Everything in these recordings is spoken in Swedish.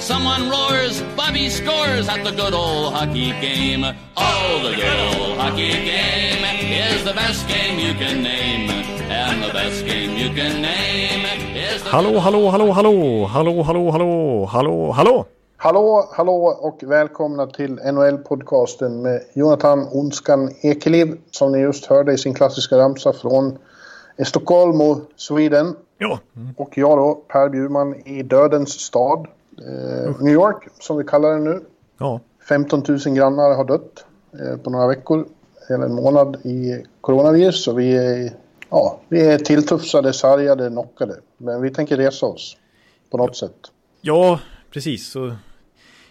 Someone roars, Bobby scores at the good old hockey game. Oh, the good old hockey game is the best game you can name. And the best game you can name is the... Hallå, hallå, hallå, hallå, hallå, hallå, hallå, hallå, hallå. Hallå, hallå och välkomna till NHL-podcasten med Jonathan Onskan Ekeliv som ni just hörde i sin klassiska ramsa från Stockholm och Sweden. Ja. Och jag då, Per Bjurman i Dödens stad, eh, New York som vi kallar den nu. Ja. 15 000 grannar har dött eh, på några veckor, eller en månad i coronavirus. Så vi är, ja, vi är tilltufsade, sargade, knockade. Men vi tänker resa oss på något sätt. Ja, precis. Så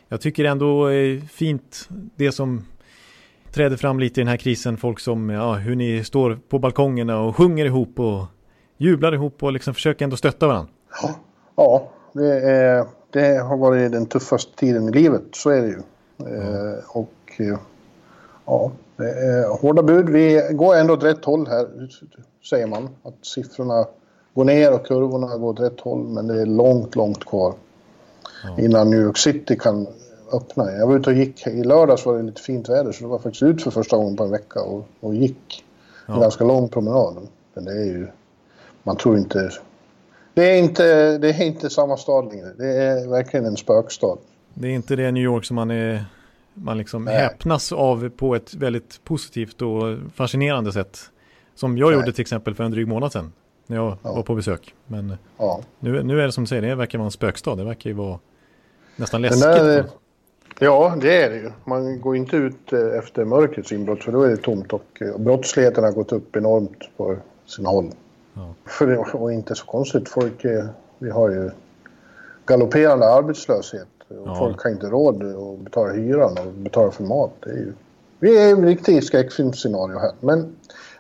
jag tycker ändå är fint det som träder fram lite i den här krisen. Folk som, ja, hur ni står på balkongerna och sjunger ihop och jublar ihop och liksom försöker ändå stötta varandra. Ja, ja det, är, det har varit den tuffaste tiden i livet, så är det ju. Eh, och eh, ja, hårda bud. Vi går ändå åt rätt håll här, säger man. Att siffrorna går ner och kurvorna går åt rätt håll, men det är långt, långt kvar innan New York City kan öppna. Jag var ute och gick, i lördags var det lite fint väder så det var faktiskt ut för första gången på en vecka och, och gick en Ja. ganska lång promenad. Men det är ju, man tror inte, det är inte, det är inte samma stad längre. Det är verkligen en spökstad. Det är inte det New York som man är man liksom Nej. häpnas av på ett väldigt positivt och fascinerande sätt. Som jag Nej. gjorde till exempel för en dryg månad sedan. När jag Ja. var på besök. Men Ja. nu, nu är det som du säger, det verkar vara en spökstad. Det verkar ju vara nästan läskigt. där, ja, det är det ju. Man går inte ut eh, efter mörkrets inbrott för då är det tomt och eh, brottsligheten har gått upp enormt på sina håll. Ja. För det, och inte så konstigt. Folk, vi har ju galopperande arbetslöshet. Och Ja. Folk har inte råd att betala hyran och betala för mat. Det är ju, vi är i en riktig skräckfilmsscenario här. Men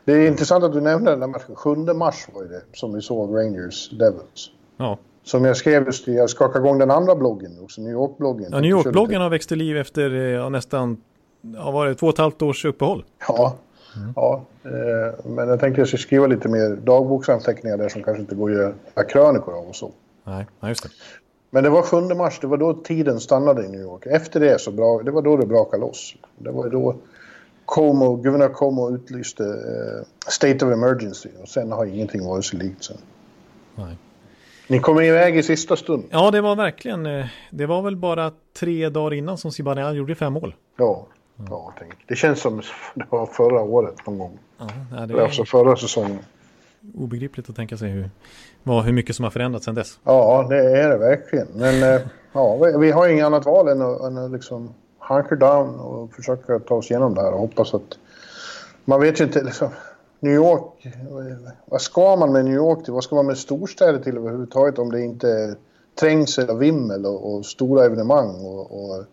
det är intressant att du nämnde den där matchen. 7 mars var det som vi såg Rangers Devils. Ja. Som jag skrev jag skakade igång den andra bloggen också, New York-bloggen. Ja, New York-bloggen har växt till liv efter eh, ja, nästan ja, var det, två och ett halvt års uppehåll. Ja, ja eh, men jag tänkte jag skulle skriva lite mer dagboksanteckningar där som kanske inte går att göra krönikor av och så. Nej, ja, just det. Men det var 7 mars, det var då tiden stannade i New York. Efter det så bra, det var då det brakade loss. Det var då Como, guvernör Como utlyste eh, State of Emergency och sen har ingenting varit så likt sen. Nej. Ni kommer iväg i sista stund. Ja, det var verkligen, eh, det var väl bara tre dagar innan som Zibanejad gjorde fem mål. Ja, ja tänk. det känns som det var förra året någon gång. Ja, det Eller alltså förra säsongen. är obegripligt att tänka sig hur, vad, hur mycket som har förändrats sedan dess. Ja, det är det verkligen. Men eh, ja, vi, vi har inget annat val än att, än att liksom hunker down och försöka ta oss igenom det här och hoppas att... Man vet ju inte liksom... New York, vad ska man med New York till? Vad ska man med storstäder till överhuvudtaget om det inte är trängsel och vimmel och, och stora evenemang och, och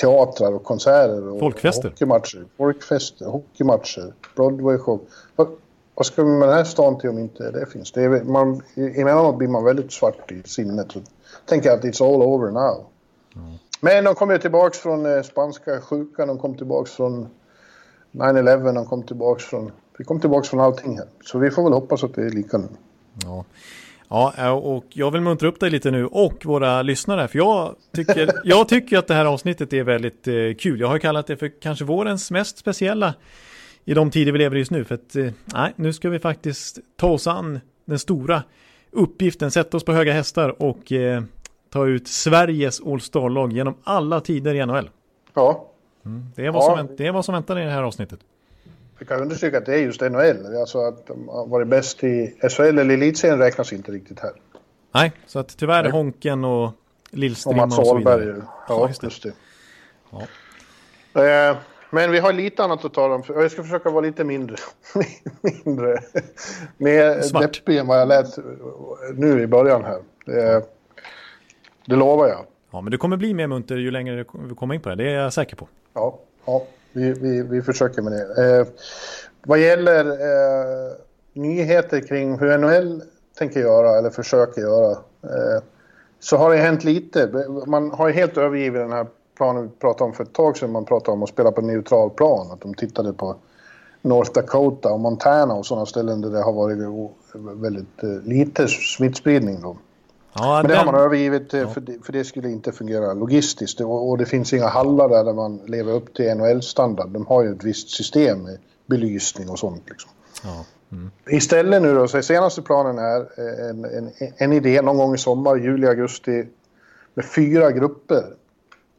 teatrar och konserter och Folkfester. och hockeymatcher. Folkfester, hockeymatcher, Broadway-show. Vad, vad ska man med den här stan till om inte det finns? Det är, man, emellanåt blir man väldigt svart i sinnet. Så tänker att it's all over now. Men de kom ju tillbaks från eh, spanska sjukan, de kom tillbaks från 9-11, de kom tillbaks från... Vi kom tillbaks från allting här. Så vi får väl hoppas att det är lika nu. Ja. Ja, och jag vill muntra upp dig lite nu och våra lyssnare. För jag tycker, jag tycker att det här avsnittet är väldigt eh, kul. Jag har kallat det för kanske vårens mest speciella i de tider vi lever i just nu. För att eh, nej, nu ska vi faktiskt ta oss an den stora uppgiften, sätta oss på höga hästar och eh, ta ut Sveriges All Star-lag genom alla tider i NHL. Ja, Det är, vad Ja. som, det är vad som väntar i det här avsnittet. Vi kan understryka att det är just NHL. Alltså att de har varit bäst i SHL eller elitserien räknas inte riktigt här. Nej, så att tyvärr Nej. Honken och Och Lillstrimma och, Mats så vidare. Ja, just just det. det. Eh, Men vi har lite annat att tala om. Och Jag ska försöka vara lite mindre, mindre mer Svart. deppig än vad jag lät nu i början här. Det, det lovar jag. Ja, men du kommer bli mer munter ju längre vi kommer in på det. Det är jag säker på. Ja, ja vi, vi, vi försöker med det. Eh, vad gäller eh, nyheter kring hur NHL tänker göra eller försöker göra eh, så har det hänt lite. Man har ju helt övergivit den här planen vi pratade om för ett tag sedan. Man pratade om att spela på neutral plan. Att de tittade på North Dakota och Montana och sådana ställen där det har varit väldigt eh, lite smittspridning. Då. Ja, Men det den... har man övergivit eh, ja. för, det, för det skulle inte fungera logistiskt. Och, och, det finns inga hallar där, där man lever upp till NHL-standard. De har ju ett visst system med belysning och sånt. Liksom. Ja. Mm. Istället nu då, så senaste planen är eh, en, en, en idé någon gång i sommar, juli, augusti med fyra grupper.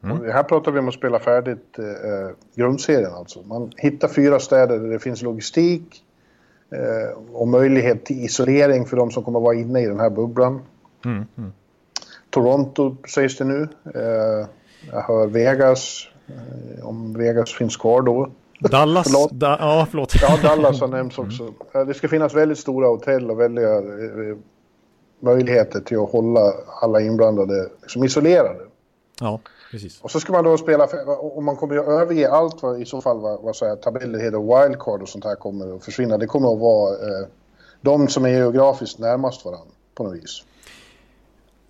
Mm. här pratar vi om att spela färdigt eh, grundserien alltså. Man hittar fyra städer där det finns logistik eh, och möjlighet till isolering för de som kommer att vara inne i den här bubblan. Mm. Mm. Toronto sägs det nu. Eh, jag hör Vegas, eh, om Vegas finns kvar då. Dallas? förlåt. Da, ja, förlåt. Ja, Dallas har nämnts också. Mm. Det ska finnas väldigt stora hotell och väldiga eh, möjligheter till att hålla alla inblandade liksom, isolerade. Ja, precis. Och så ska man då spela, och man kommer ju överge allt vad i så fall vad, vad säger, tabeller heter, wildcard och sånt här kommer att försvinna. Det kommer att vara eh, de som är geografiskt närmast varandra på något vis.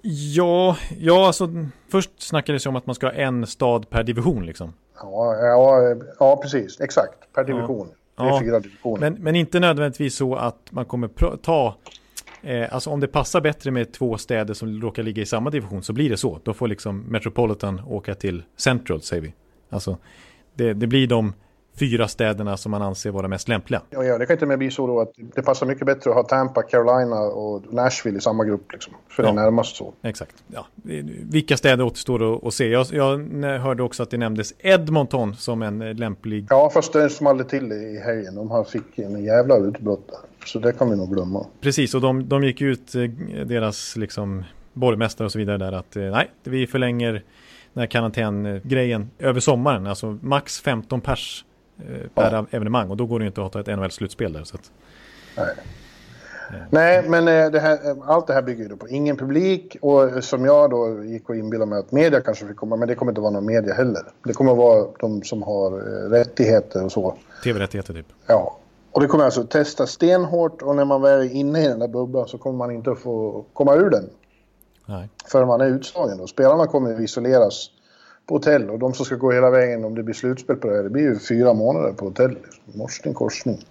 Ja, ja alltså först snackades det om att man ska ha en stad per division liksom. Ja, ja, ja precis. Exakt. Per division. Ja. Det är fyra divisioner. Men, men inte nödvändigtvis så att man kommer ta Eh, alltså om det passar bättre med två städer som råkar ligga i samma division så blir det så. Då får liksom Metropolitan åka till Central säger vi. Alltså det, det blir de fyra städerna som man anser vara mest lämpliga. Ja, ja, det kan inte mer bli så då att det passar mycket bättre att ha Tampa, Carolina och Nashville i samma grupp. Liksom, för ja, det är närmast så. Exakt. Ja. Vilka städer återstår att se? Jag, jag hörde också att det nämndes Edmonton som en eh, lämplig... Ja, fast det small till i helgen. De fick en jävla utbrott där. Så det kan vi nog glömma. Precis, och de, de gick ut, eh, deras liksom borgmästare och så vidare där att eh, nej, vi förlänger den här karantängrejen över sommaren. Alltså max 15 pers per ja. evenemang och då går det ju inte att ha ett NHL-slutspel där. Så att... Nej. Nej, men eh, det här, eh, allt det här bygger ju på ingen publik och som jag då gick och inbillade mig att media kanske fick komma, men det kommer inte vara någon media heller. Det kommer vara de som har rättigheter och så. Tv-rättigheter typ. Ja, och det kommer alltså testa stenhårt och när man väl är inne i den där bubblan så kommer man inte att få komma ur den. Nej. Förrän man är utslagen då. Spelarna kommer att isoleras på hotell. Och de som ska gå hela vägen om det blir slutspel på det här, det blir ju fyra månader på hotell. Morsning korsning.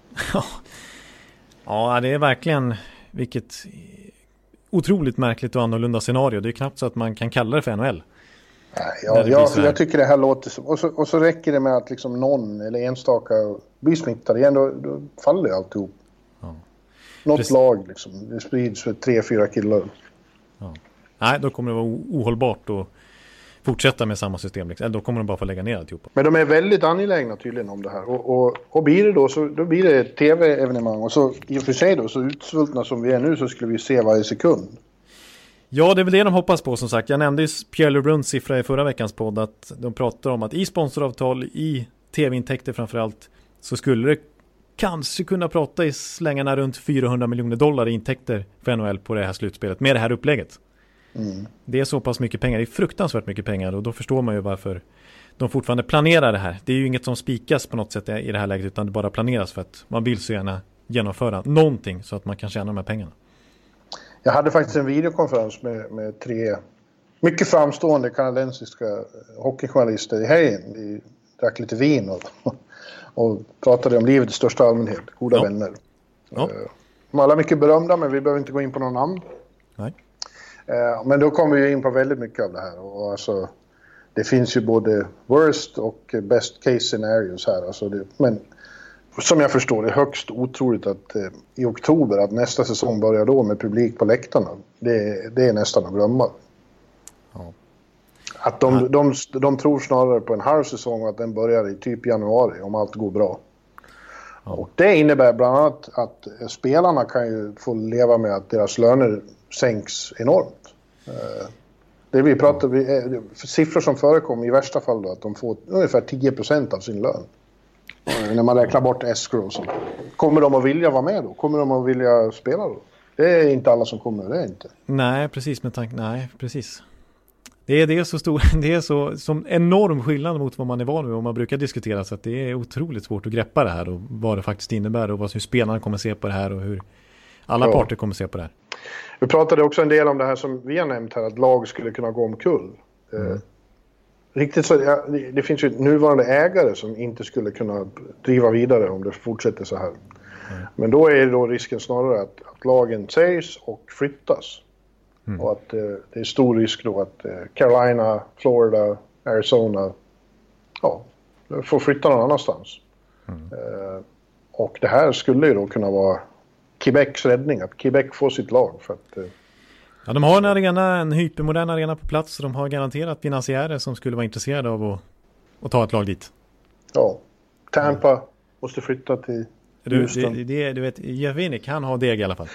ja, det är verkligen vilket otroligt märkligt och annorlunda scenario. Det är knappt så att man kan kalla det för NHL. Nej, ja, jag, jag tycker det här låter som... Och så, och så räcker det med att liksom någon eller enstaka blir smittad igen, då, då faller ju alltihop. Ja. Något Precis. lag liksom, det sprids för tre, fyra killar. Ja. Nej, då kommer det vara ohållbart och fortsätta med samma system. Liksom. Då kommer de bara få lägga ner alltihopa. Men de är väldigt angelägna tydligen om det här. Och, och, och blir det då så då blir det ett tv-evenemang. Och så i och för sig då, så utsvultna som vi är nu så skulle vi se varje sekund. Ja, det är väl det de hoppas på som sagt. Jag nämnde ju Pierre LeBruns siffra i förra veckans podd att de pratar om att i sponsoravtal, i tv-intäkter framförallt, så skulle det kanske kunna prata i slängarna runt 400 miljoner dollar i intäkter för NHL på det här slutspelet med det här upplägget. Mm. Det är så pass mycket pengar, det är fruktansvärt mycket pengar och då förstår man ju varför de fortfarande planerar det här. Det är ju inget som spikas på något sätt i det här läget utan det bara planeras för att man vill så gärna genomföra någonting så att man kan tjäna de här pengarna. Jag hade faktiskt en videokonferens med, med tre mycket framstående kanadensiska hockeyjournalister i helgen. Vi drack lite vin och, och pratade om livet i största allmänhet, goda ja. vänner. Ja. Eh, de är alla mycket berömda men vi behöver inte gå in på någon namn. Nej. Eh, men då kommer vi in på väldigt mycket av det här. Och alltså, det finns ju både worst och best case scenarios här. Alltså det, men som jag förstår det är högst otroligt att eh, i oktober att nästa säsong börjar då med publik på läktarna. Det, det är nästan att glömma. Ja. Att de, ja. de, de, de tror snarare på en halv säsong och att den börjar i typ januari om allt går bra. Ja. Och det innebär bland annat att spelarna kan ju få leva med att deras löner sänks enormt. Eh, det vi pratar, vi, eh, siffror som förekommer i värsta fall då, att de får ungefär 10% av sin lön. Eh, när man räknar bort escrow och sånt. Kommer de att vilja vara med då? Kommer de att vilja spela då? Det är inte alla som kommer, det är inte. Nej, precis med tanke, nej, precis. Det det är, det är så stor, det är så som enorm skillnad mot vad man är van vid och man brukar diskutera så att det är otroligt svårt att greppa det här och vad det faktiskt innebär och vad, hur spelarna kommer se på det här och hur alla ja. parter kommer se på det här. Vi pratade också en del om det här som vi har nämnt här, att lag skulle kunna gå omkull. Eh, mm. riktigt så, ja, det finns ju nuvarande ägare som inte skulle kunna driva vidare om det fortsätter så här. Mm. Men då är då risken snarare att, att lagen sägs och flyttas. Mm. Och att eh, det är stor risk då att eh, Carolina, Florida, Arizona ja, får flytta någon annanstans. Mm. Eh, och det här skulle ju då kunna vara Quebecs räddning, att Quebec får sitt lag. För att, eh... Ja, de har en arena, en hypermodern arena på plats och de har garanterat finansiärer som skulle vara intresserade av att, att ta ett lag dit. Ja, Tampa mm. måste flytta till du, det, det, du vet, Jeff Winnick, han har deg i alla fall.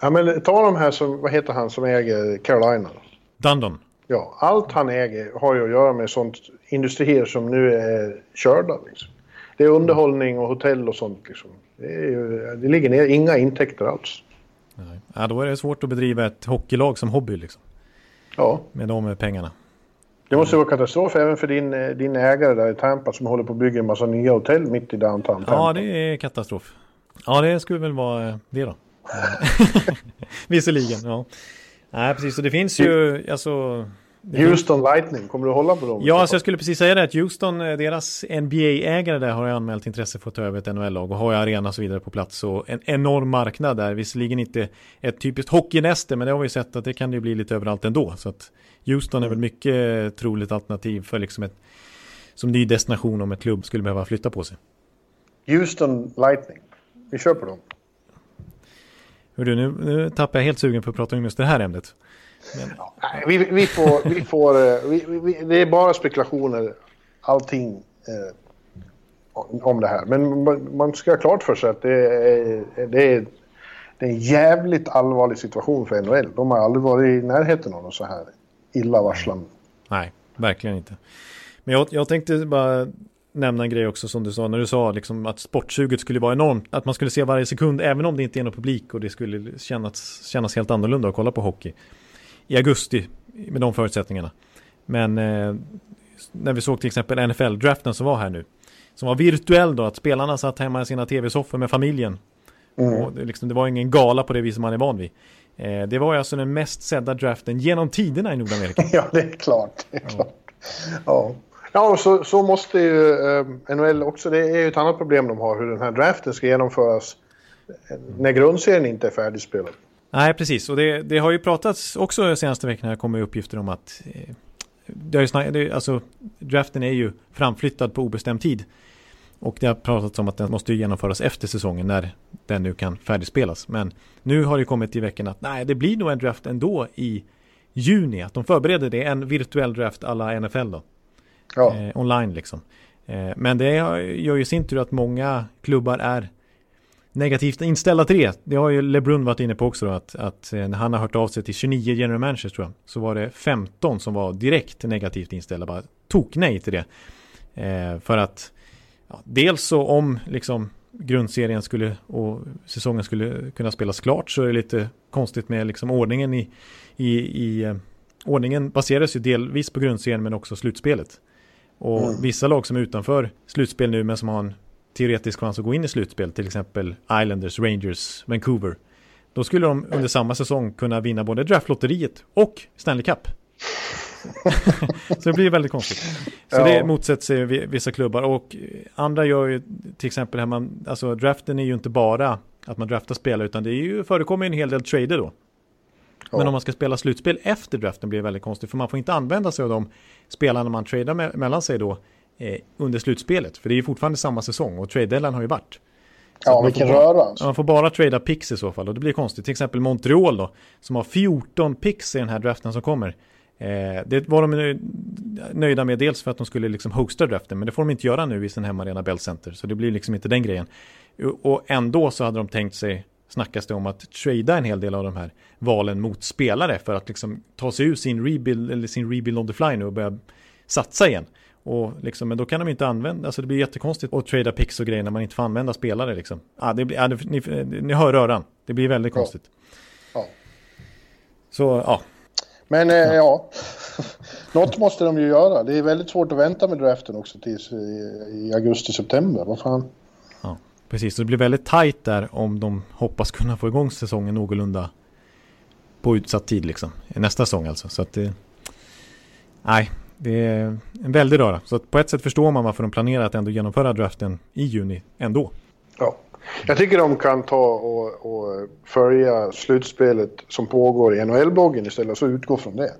Ja, men ta de här som, vad heter han som äger Carolina? Dundon. Ja, allt han äger har ju att göra med sånt industrier som nu är körda. Liksom. Det är underhållning och hotell och sånt. Liksom. Det, är, det ligger ner inga intäkter alls. Nej. Ja, då är det svårt att bedriva ett hockeylag som hobby. Liksom. Ja. Med de pengarna. Det måste vara katastrof även för din, din ägare där i Tampa som håller på att bygga en massa nya hotell mitt i downtown Tampa. Ja, det är katastrof. Ja, det skulle väl vara det då. Visserligen, ja. Nej, precis. Så det finns ju, alltså... Houston Lightning, kommer du hålla på dem? Ja, alltså jag skulle precis säga det att Houston, eh, deras NBA-ägare där har anmält intresse för att ta över ett NHL-lag och har ju arena och så vidare på plats. Och en enorm marknad där, visserligen inte ett typiskt hockeynäste, men det har vi sett att det kan ju bli lite överallt ändå. Så att Houston är väl mycket troligt alternativ för liksom ett, som ny destination om ett klubb skulle behöva flytta på sig. Houston Lightning, vi kör på dem. Hörru, nu, nu tappar jag helt sugen på att prata om just det här ämnet. Men... Nej, vi, vi, får, vi får eh, vi, vi, det är bara spekulationer, allting eh, om det här. Men man ska ha klart för sig att det är, det är, det är en jävligt allvarlig situation för NHL. De har aldrig varit i närheten av något så här illavarslande. Nej, verkligen inte. Men jag, jag tänkte bara nämna en grej också som du sa när du sa liksom att sportsuget skulle vara enormt. Att man skulle se varje sekund även om det inte är någon publik och det skulle kännas, kännas helt annorlunda att kolla på hockey. I augusti med de förutsättningarna. Men eh, när vi såg till exempel NFL-draften som var här nu. Som var virtuell då, att spelarna satt hemma i sina tv-soffor med familjen. Mm. Och det, liksom, det var ingen gala på det viset man är van vid. Eh, det var ju alltså den mest sedda draften genom tiderna i Nordamerika. ja, det är klart. Det är klart. Ja. Ja, och så, så måste ju eh, NHL också, det är ju ett annat problem de har, hur den här draften ska genomföras när grundserien inte är färdigspelad. Nej, precis. Och det, det har ju pratats också de senaste veckorna, kommer uppgifter om att eh, det har ju snack, det, alltså, draften är ju framflyttad på obestämd tid. Och det har pratats om att den måste genomföras efter säsongen när den nu kan färdigspelas. Men nu har det kommit i veckan att nej, det blir nog en draft ändå i juni. Att de förbereder det, en virtuell draft alla NFL då. Ja. Eh, online liksom. Eh, men det gör ju sin tur att många klubbar är negativt inställda till det. Det har ju LeBrun varit inne på också då, att, att när han har hört av sig till 29 general managers tror jag, så var det 15 som var direkt negativt inställda, bara tok nej till det. Eh, för att ja, dels så om liksom grundserien skulle och säsongen skulle kunna spelas klart så är det lite konstigt med liksom ordningen i, i, i eh, ordningen baseras ju delvis på grundserien men också slutspelet. Och mm. vissa lag som är utanför slutspel nu men som har en teoretisk chans att gå in i slutspel, till exempel Islanders, Rangers, Vancouver. Då skulle de under samma säsong kunna vinna både draftlotteriet och Stanley Cup. så det blir väldigt konstigt. Så ja. det motsätter sig vissa klubbar och andra gör ju till exempel här man, alltså draften är ju inte bara att man draftar spelare utan det är ju, förekommer en hel del trader då. Ja. Men om man ska spela slutspel efter draften blir det väldigt konstigt för man får inte använda sig av de spelarna man tradar me mellan sig då under slutspelet. För det är ju fortfarande samma säsong och trade deadline har ju varit. Så ja, vilken röra. Alltså. Man får bara trada picks i så fall och det blir konstigt. Till exempel Montreal då, som har 14 picks i den här draften som kommer. Eh, det var de nöjda med dels för att de skulle liksom hosta draften, men det får de inte göra nu i sin hemmaarena Bell Center, så det blir liksom inte den grejen. Och ändå så hade de tänkt sig, snackas det om att trada en hel del av de här valen mot spelare för att liksom ta sig ur sin rebuild, eller sin rebuild on the fly nu och börja satsa igen. Och liksom, men då kan de inte använda, alltså det blir jättekonstigt att trada picks och grejer när man inte får använda spelare liksom. Ah, det blir, ah, ni, ni hör röran, det blir väldigt konstigt. Ja. Så ja, men eh, ja, något måste de ju göra. Det är väldigt svårt att vänta med draften också tills i, i augusti-september. Vad fan. Ja, precis. Så det blir väldigt tajt där om de hoppas kunna få igång säsongen någorlunda på utsatt tid liksom. Nästa säsong alltså. Så att det... Nej, det är en väldig röra. Så på ett sätt förstår man varför de planerar att ändå genomföra draften i juni ändå. Ja. Jag tycker de kan ta och, och följa slutspelet som pågår i NHL-bloggen istället och så utgå från det.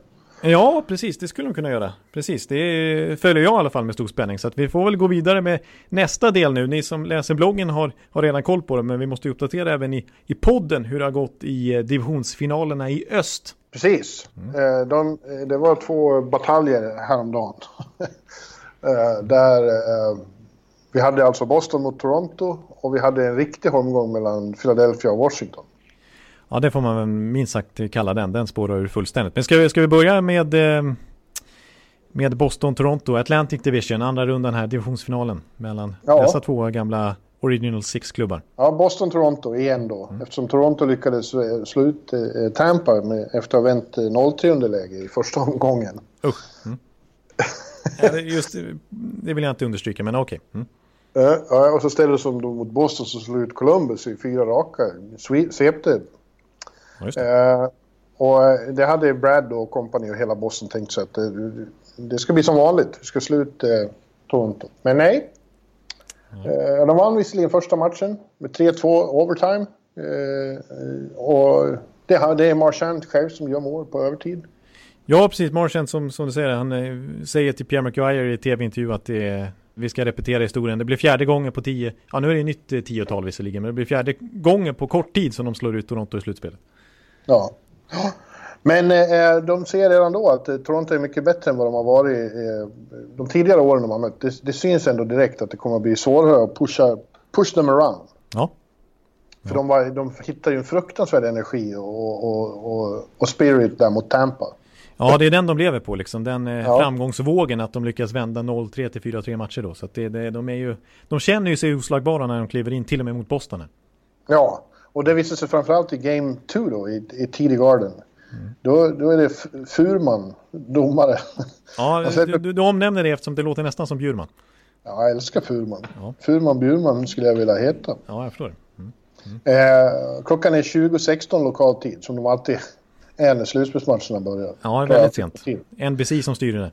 Ja, precis. Det skulle de kunna göra. Precis, det följer jag i alla fall med stor spänning. Så vi får väl gå vidare med nästa del nu. Ni som läser bloggen har, har redan koll på det, men vi måste uppdatera även i, i podden hur det har gått i eh, divisionsfinalerna i öst. Precis. Mm. De, det var två bataljer häromdagen. Där vi hade alltså Boston mot Toronto och vi hade en riktig omgång mellan Philadelphia och Washington. Ja, det får man minst sagt kalla den. Den spårar ur fullständigt. Men ska vi, ska vi börja med, med Boston-Toronto, Atlantic Division, andra rundan här, divisionsfinalen mellan ja. dessa två gamla Original Six-klubbar. Ja, Boston-Toronto igen då. Mm. Eftersom Toronto lyckades eh, slå ut eh, Tampa med, efter att ha vänt 0-3 eh, underläge i första omgången. Usch. Mm. Just, det vill jag inte understryka, men okej. Okay. Mm. Ja, och så ställdes de då mot Boston som slog ut Columbus i fyra raka. Svepte. Ja, eh, och det hade Brad och kompani och hela Boston tänkt sig att det, det ska bli som vanligt. Vi ska slå ut eh, Toronto. Men nej. Mm. de vann visserligen första matchen med 3-2 overtime. Eh, och det, är Marchand själv som gör mål på övertid. Ja, precis. Marchand som, som du säger, han eh, säger till Pierre McGuire i tv-intervju att det är vi ska repetera historien. Det blir fjärde gången på tio, ja nu är det nytt eh, tiotal visserligen, men det blir fjärde gången på kort tid som de slår ut Toronto i slutspelet. Ja. Men eh, de ser redan då att eh, Toronto är mycket bättre än vad de har varit eh, de tidigare åren de har mött. Det, det, syns ändå direkt att det kommer att bli svårare att pusha push them around. Ja. För de, var, de hittar ju en fruktansvärd energi och, och, och, och spirit där mot Tampa. Ja, det är den de lever på liksom. Den eh, ja. framgångsvågen att de lyckas vända 0-3 till 4-3 matcher då. Så det, det, de är ju, de känner ju sig oslagbara när de kliver in, till och med mot Boston. Ja, och det visar sig framförallt i Game 2 då, i, i TD Garden. Mm. Då, då är det Furman, domare. Ja, alltså, du, du, du omnämner det eftersom det låter nästan som Bjurman. Ja, jag älskar Furman. Ja. Furman Bjurman skulle jag vilja heta. Ja, jag förstår. Mm. Mm. Eh, klockan är 20.16 lokal tid, som de alltid är när slutspelsmatcherna börjar. Ja, väldigt sent. NBC som styr det.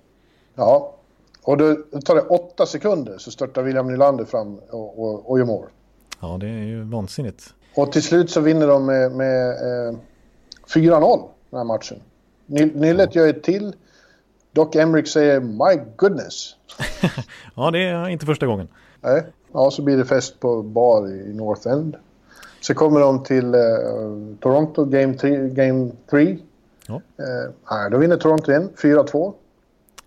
Ja, och då tar det åtta sekunder så störtar William Nylander fram och, och, och gör mål. Ja, det är ju vansinnigt. Och till slut så vinner de med, med eh, 4-0 den här matchen. Nyllet ja. gör ett till. Doc Emrick säger “My goodness”. ja, det är inte första gången. Nej, ja, så blir det fest på bar i North End. Så kommer de till eh, Toronto, Game 3. Game 3. Ja. Eh, då vinner Toronto igen, 4-2.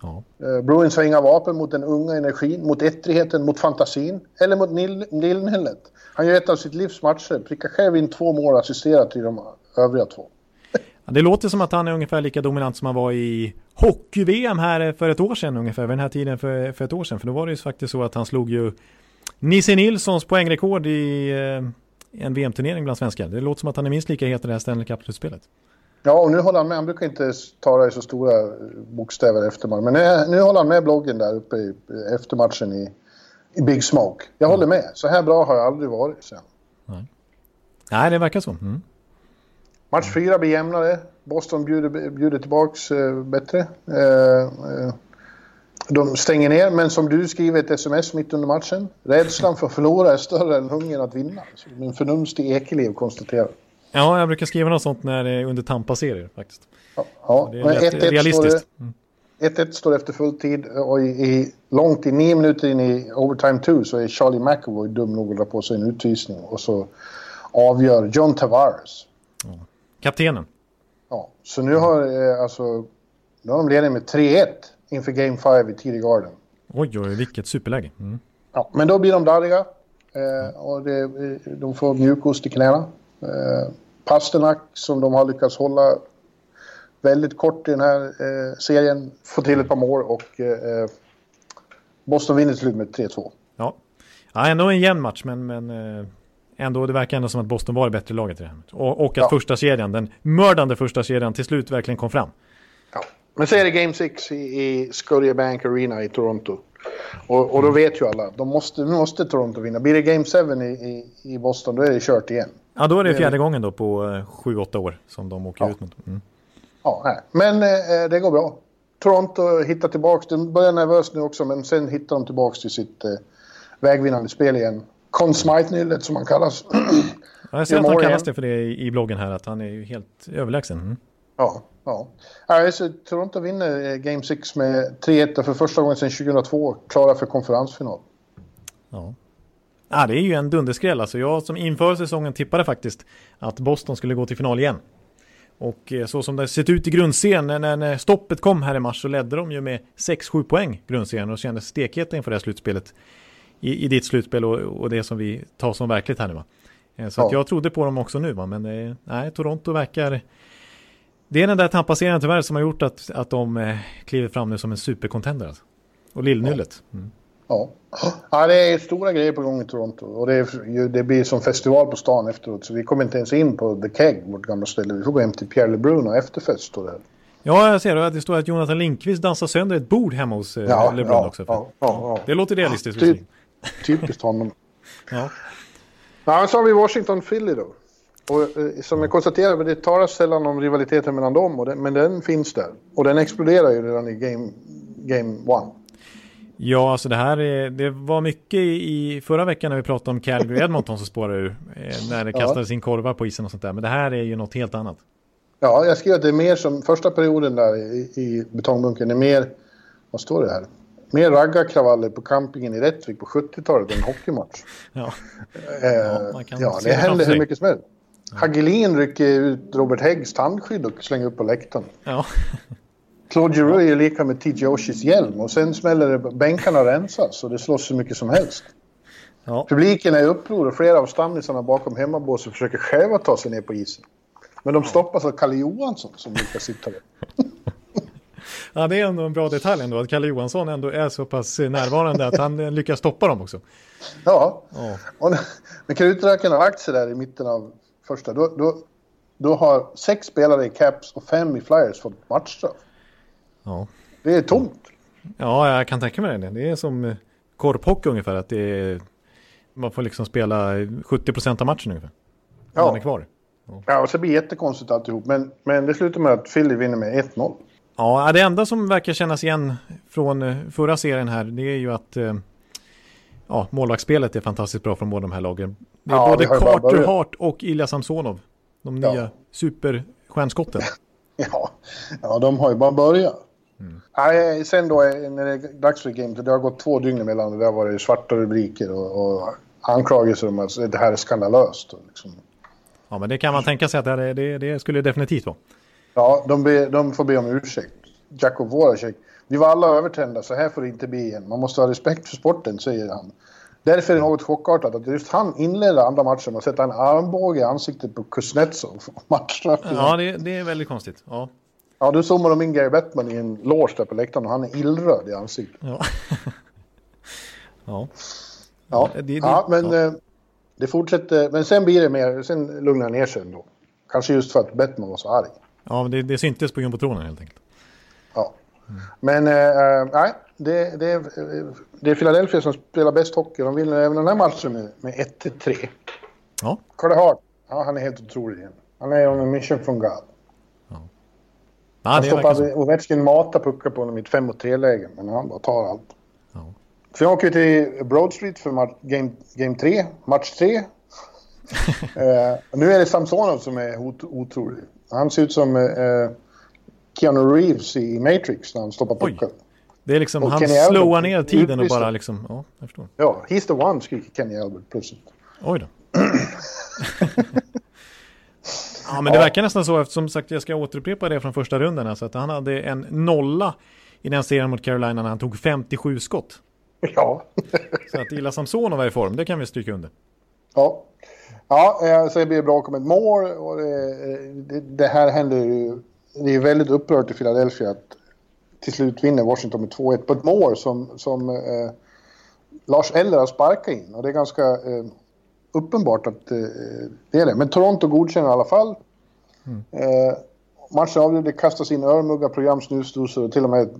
Ja. Eh, Bruins har inga vapen mot den unga energin, mot ettrigheten, mot fantasin eller mot Nilnhället. Han gör ett av sitt livs matcher, prickar själv in två mål assisterat till de övriga två. Det låter som att han är ungefär lika dominant som han var i hockey-VM här för ett år sedan ungefär, vid den här tiden för, för ett år sedan. För då var det ju faktiskt så att han slog ju Nisse Nilssons poängrekord i eh, en VM-turnering bland svenskar. Det låter som att han är minst lika het i det här Stanley Cup-slutspelet. Ja, och nu håller han med. Han brukar inte tala i så stora bokstäver efter matchen. Men nu, nu håller han med bloggen där uppe i, efter matchen i, i Big Smoke. Jag mm. håller med. Så här bra har jag aldrig varit sen. Nej, Nej det verkar så. Mm. Match fyra blir jämnare. Boston bjuder, bjuder tillbaks eh, bättre. Eh, eh, de stänger ner, men som du skriver ett sms mitt under matchen. Rädslan för att förlora är större än hungern att vinna. Min förnumstig Ekeliv konstaterar. Ja, jag brukar skriva något sånt när det är under Tampa-serier faktiskt. Ja, ja. det är men 1 -1 realistiskt. 1-1 mm. står efter full tid och i, i, långt i nio minuter in i overtime 2 så är Charlie McAvoy dum nog att dra på sig en utvisning och så avgör John Tavares. Ja. Kaptenen. Ja, så nu har, eh, alltså, nu har de ledning med 3-1 inför Game 5 i TD Garden. Oj, oj, vilket superläge. Mm. Ja, men då blir de darriga eh, och det, de får mjukost i knäna. Eh, Pasternak som de har lyckats hålla väldigt kort i den här eh, serien får till ett par mål och eh, Boston vinner till slut med 3-2. Ja. ja, ändå en jämn match men, men eh, ändå, det verkar ändå som att Boston var det bättre laget i det här. Och, och att ja. första kedjan, den mördande första kedjan till slut verkligen kom fram. Ja. Men så är det Game 6 i, i Scotiabank Arena i Toronto. Och, och då vet ju alla, de måste, nu måste Toronto vinna. Blir det Game 7 i, i, i Boston då är det kört igen. Ja, då är det fjärde gången då på 7-8 år som de åker Ja. ut mot. Mm. Ja, nej. Men eh, det går bra. Toronto hittar tillbaks, de börjar nervöst nu också, men sen hittar de tillbaks till sitt eh, vägvinnande spel igen. Smythe-nyllet som han kallas. Ja, jag ser att han kallas det för det i bloggen här, att han är ju helt överlägsen. Mm. ja, ja. ja så Toronto vinner eh, Game 6 med 3-1 och för första gången sedan 2002 klara för konferensfinal. Ja. Ja, det är ju en dunderskräll. Alltså jag som inför säsongen tippade faktiskt att Boston skulle gå till final igen. Och eh, så som det sett ut i grundserien, när, när- när stoppet kom här i mars så ledde de ju med 6-7 poäng grundserien och kändes stekheta inför det här slutspelet. I, i ditt slutspel och, och det som vi tar som verkligt här nu va. Eh, Så att Ja. jag trodde på dem också nu va, men eh, nej, Toronto verkar... Det är den där Tampa-serien tyvärr som har gjort att, att de eh, kliver fram nu som en supercontender alltså. Och lillnyllet. Mm. Ja. ja, det är stora grejer på gång i Toronto. Och det, är, det blir som festival på stan efteråt. Så vi kommer inte ens in på The Keg, vårt gamla ställe. Vi får gå hem till Pierre LeBrun och efterfest står det. Ja, jag ser det. Det står att Jonathan Lindqvist dansar sönder ett bord hemma hos eh, LeBron ja, också. Ja, ja, ja. Det låter realistiskt. Ty-. Typiskt honom. Ja. Ja, så har vi Washington Philly då. Och eh, som jag konstaterade, det talas sällan om rivaliteten mellan dem, och den, men den finns där. Och den exploderar ju redan i Game, game one. ja, alltså det här är, det var mycket i förra veckan när vi pratade om Calgary Edmonton som spårade ur. Eh, när det Ja. kastades in korvar på isen och sånt där. Men det här är ju något helt annat. Ja, jag skrev att det är mer som första perioden där i, i betongbunkern är mer, vad står det här? Mer raggarkravaller på campingen i Rättvik på 70-talet än en hockeymatch. Ja, Eh, ja, se det händer hur mycket som helst. Hagelin rycker ut Robert Häggs tandskydd och slänger upp på läktaren. ja. Claude Giroux är lika med TJ Oshis hjälm och sen smäller det, bänkarna rensas och det slåss så mycket som helst. ja. Publiken är i uppror och flera av stammisarna bakom hemmabåset försöker själva ta sig ner på isen. Men de stoppas av Kalle Johansson som brukar sitta där. ja, det är ändå en bra detalj ändå. Att Kalle Johansson ändå är så pass närvarande att han eh, lyckas stoppa dem också. Ja, Ja, och när- krutröken har sig där i mitten av första, då, då, då har sex spelare i Caps och fem i Flyers fått matchstraff. ja. Det är tomt. ja jag kan tänka mig det. Det är som eh, korphockey ungefär. Att det är, man får liksom spela 70% av matchen ungefär. Ja. Man är kvar. ja och så blir det jättekonstigt alltihop. Men, men det slutar med att Philly vinner med 1-0. Ja, det enda som verkar kännas igen från eh, förra serien här, det är ju att eh, ja, målvaktsspelet är fantastiskt bra från båda de här lagen. Det är Ja, både Carter. Hart och Ilja Samsonov. De Ja. nya superstjärnskotten. Ja, ja de har ju bara börjat. Nej, sen då eh, när det är dags för Game, det har gått två dygn emellan och det har varit svarta rubriker och, och anklagelser om att det här är skandalöst. Liksom. Ja, men det kan man tänka sig att det, det, det skulle definitivt vara. Ja, de, be, de får be om ursäkt. Jakob Voracek. Vi var alla övertända, så här får det inte bli igen. Man måste ha respekt för sporten, säger han. Därför är det något chockartat att just han inledde andra matchen med att sätta en armbåge i ansiktet på Kuznetsov. Ja, det, det är väldigt konstigt. Ja, Ja, då zoomar de in Gary Bettman i en loge där på läktaren och han är illröd i ansiktet. ja. ja. Ja, Det- det- ja men ja. eh, det fortsätter. Men sen blir det mer, sen lugnar det ner sig ändå. Kanske just för att Bettman var så arg. Ja men det, det syntes på jumbotronen helt enkelt. Ja. Men eh, eh, nej, det, det, är, det är Philadelphia som spelar bäst hockey. De vinner även den här matchen med, med 1-3. Ja, Carter Hart, ja, han är helt otrolig igen. Han är on a mission from God. ja Han verkar så. stoppade Ovechkin mata puckar på honom i ett 5 3-läge, men han bara tar allt. Ja. Sen åker vi till Broad Street för game, game 3, match 3. eh, nu är det Samsonov som är ot- otrolig. Han ser ut som eh, Keanu Reeves i Matrix när han stoppar Oj. puckar. Det är liksom, Och han Kenny Albert slowar ner tiden och bara liksom, ja, jag förstår. Ja, he's the one, skriker Kenny Albert plötsligt. Oj då. ja, men det Ja. verkar nästan så eftersom sagt jag ska återupprepa det från första runden. Alltså att han hade en nolla i den serien mot Carolina när han tog 57 skott. Ja. Så att Ila Samsonov är i form, det kan vi stryka under. Ja, ja eh, så det blir bra om ett mål och det, det, det här händer ju. Det är väldigt upprört i Philadelphia att till slut vinner Washington med 2-1 på ett mål som, som eh, Lars Eller har sparkat in och det är ganska eh, uppenbart att eh, det är det. Men Toronto godkänner i alla fall. Eh, matchen avgjorde kastas in örmuggar, program, snusdosor och till och med ett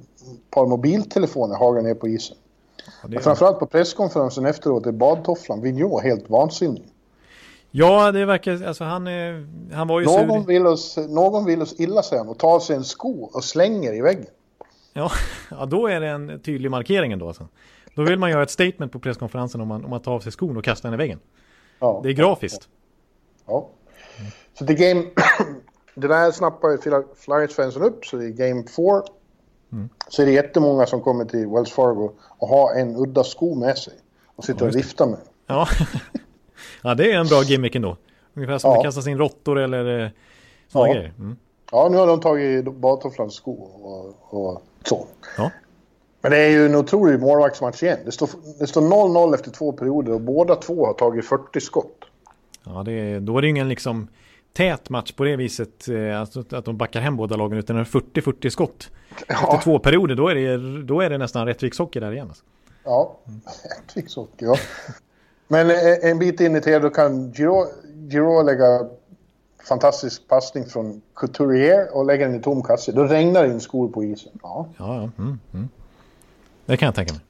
par mobiltelefoner hagade ner på isen. Ja, Men framförallt på presskonferensen efteråt är badtofflan Vigneault helt vansinnig. Ja, det verkar... Alltså han, är- han var ju Någon sur. vill, oss, någon vill oss illa sen och tar sig en sko och slänger i väggen. Ja, ja, då är det en tydlig markering ändå. Alltså. Då vill man göra ett statement på presskonferensen om man, om man tar av sig skon och kastar den i väggen. Ja. Det är grafiskt. Ja. Så det game... det där snappar ju Flyers-fansen upp, så det är game 4. Så är det jättemånga som kommer till Wells Fargo och har en udda sko med sig. Och sitter och just det. viftar med. Ja. ja, det är en bra gimmick ändå. Ungefär som Ja. det kastas in råttor eller eh, sådana Ja. grejer. Mm. Ja, nu har de tagit badtofflans sko och, och så. Ja. Men det är ju en otrolig målvaktsmatch igen. Det står, det står 0-0 efter två perioder och båda två har tagit 40 skott. Ja, det är, då är det ingen liksom tät match på det viset. Eh, alltså att de backar hem båda lagen. Utan det är 40-40 skott. Efter Ja, två perioder, då är det, då är det nästan rättvikshockey där igen. Alltså. ja. Trickshockey, ja. Men eh, en bit in i tredje då kan Giro, Giro lägga fantastisk passning från Couturier och lägga den i tom kasse. Då regnar det in skor på isen. Ja. Ja, ja. Mm, mm. Det kan jag tänka mig.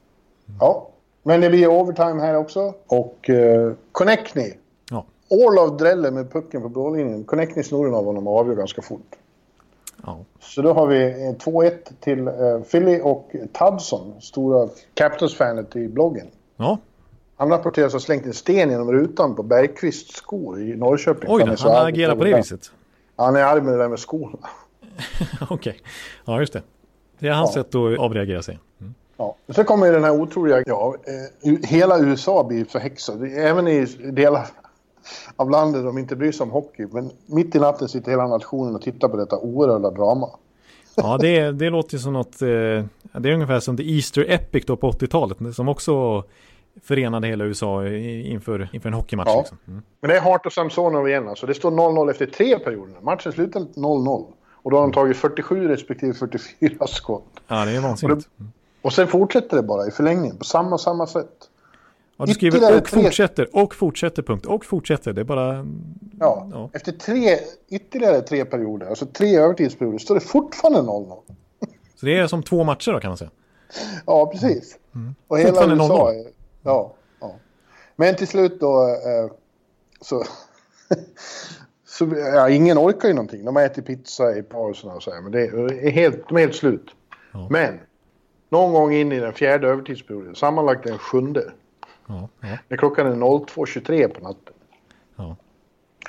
ja. Men det blir overtime här också. Och eh, Connectney. Ja. Orlov dräller med pucken på blålinjen. Connectney snor den av honom och avgör ganska fort. Ja. Så då har vi eh, 2-1 till eh, Philly och Tudson, stora Capitals-fanet i bloggen. ja. Han rapporteras ha slängt en sten genom rutan på Bergqvists skor i Norrköping. Oj Han han agerar på det viset. Han är arg med det där med skorna. Okej. Ja, just det. Det är hans Ja. sätt att avreagera sig. Ja. Och Sen kommer ju den här otroliga... Ja, eh, hela USA blir förhäxad. Även i delar av landet de inte bryr sig om hockey. Men mitt i natten sitter hela nationen och tittar på detta oerhörda drama. Ja, det, det låter ju som något... Eh, det är ungefär som The Easter Epic då på 80-talet. Som också förenade hela USA inför, inför en hockeymatch. Ja. Liksom. Mm. Men det är Hart och Samsonov igen. Alltså. Det står 0-0 efter tre perioder. Matchen slutar 0-0. Och då har de tagit 47 respektive 44 skott. Ja, det är vansinnigt. Mm. Och sen fortsätter det bara i förlängningen på samma, samma sätt. Ja, du skriver Ytterligare och tre- fortsätter, och fortsätter, punkt. Och fortsätter. Det är bara... Ja. Ja. Efter tre, ytterligare tre perioder, alltså tre övertidsperioder, står det fortfarande 0-0. Så det är som två matcher då kan man säga. Ja, precis. Och hela Fortfarande USA 0-0. är... Ja, ja. Men till slut då eh, så... så ja, ingen orkar ju någonting. De ätit pizza i pauserna och så här, men det är helt, de är helt slut. Ja. Men någon gång in i den fjärde övertidsperioden, sammanlagt den sjunde, Ja, ja, när klockan är 02.23 på natten, ja.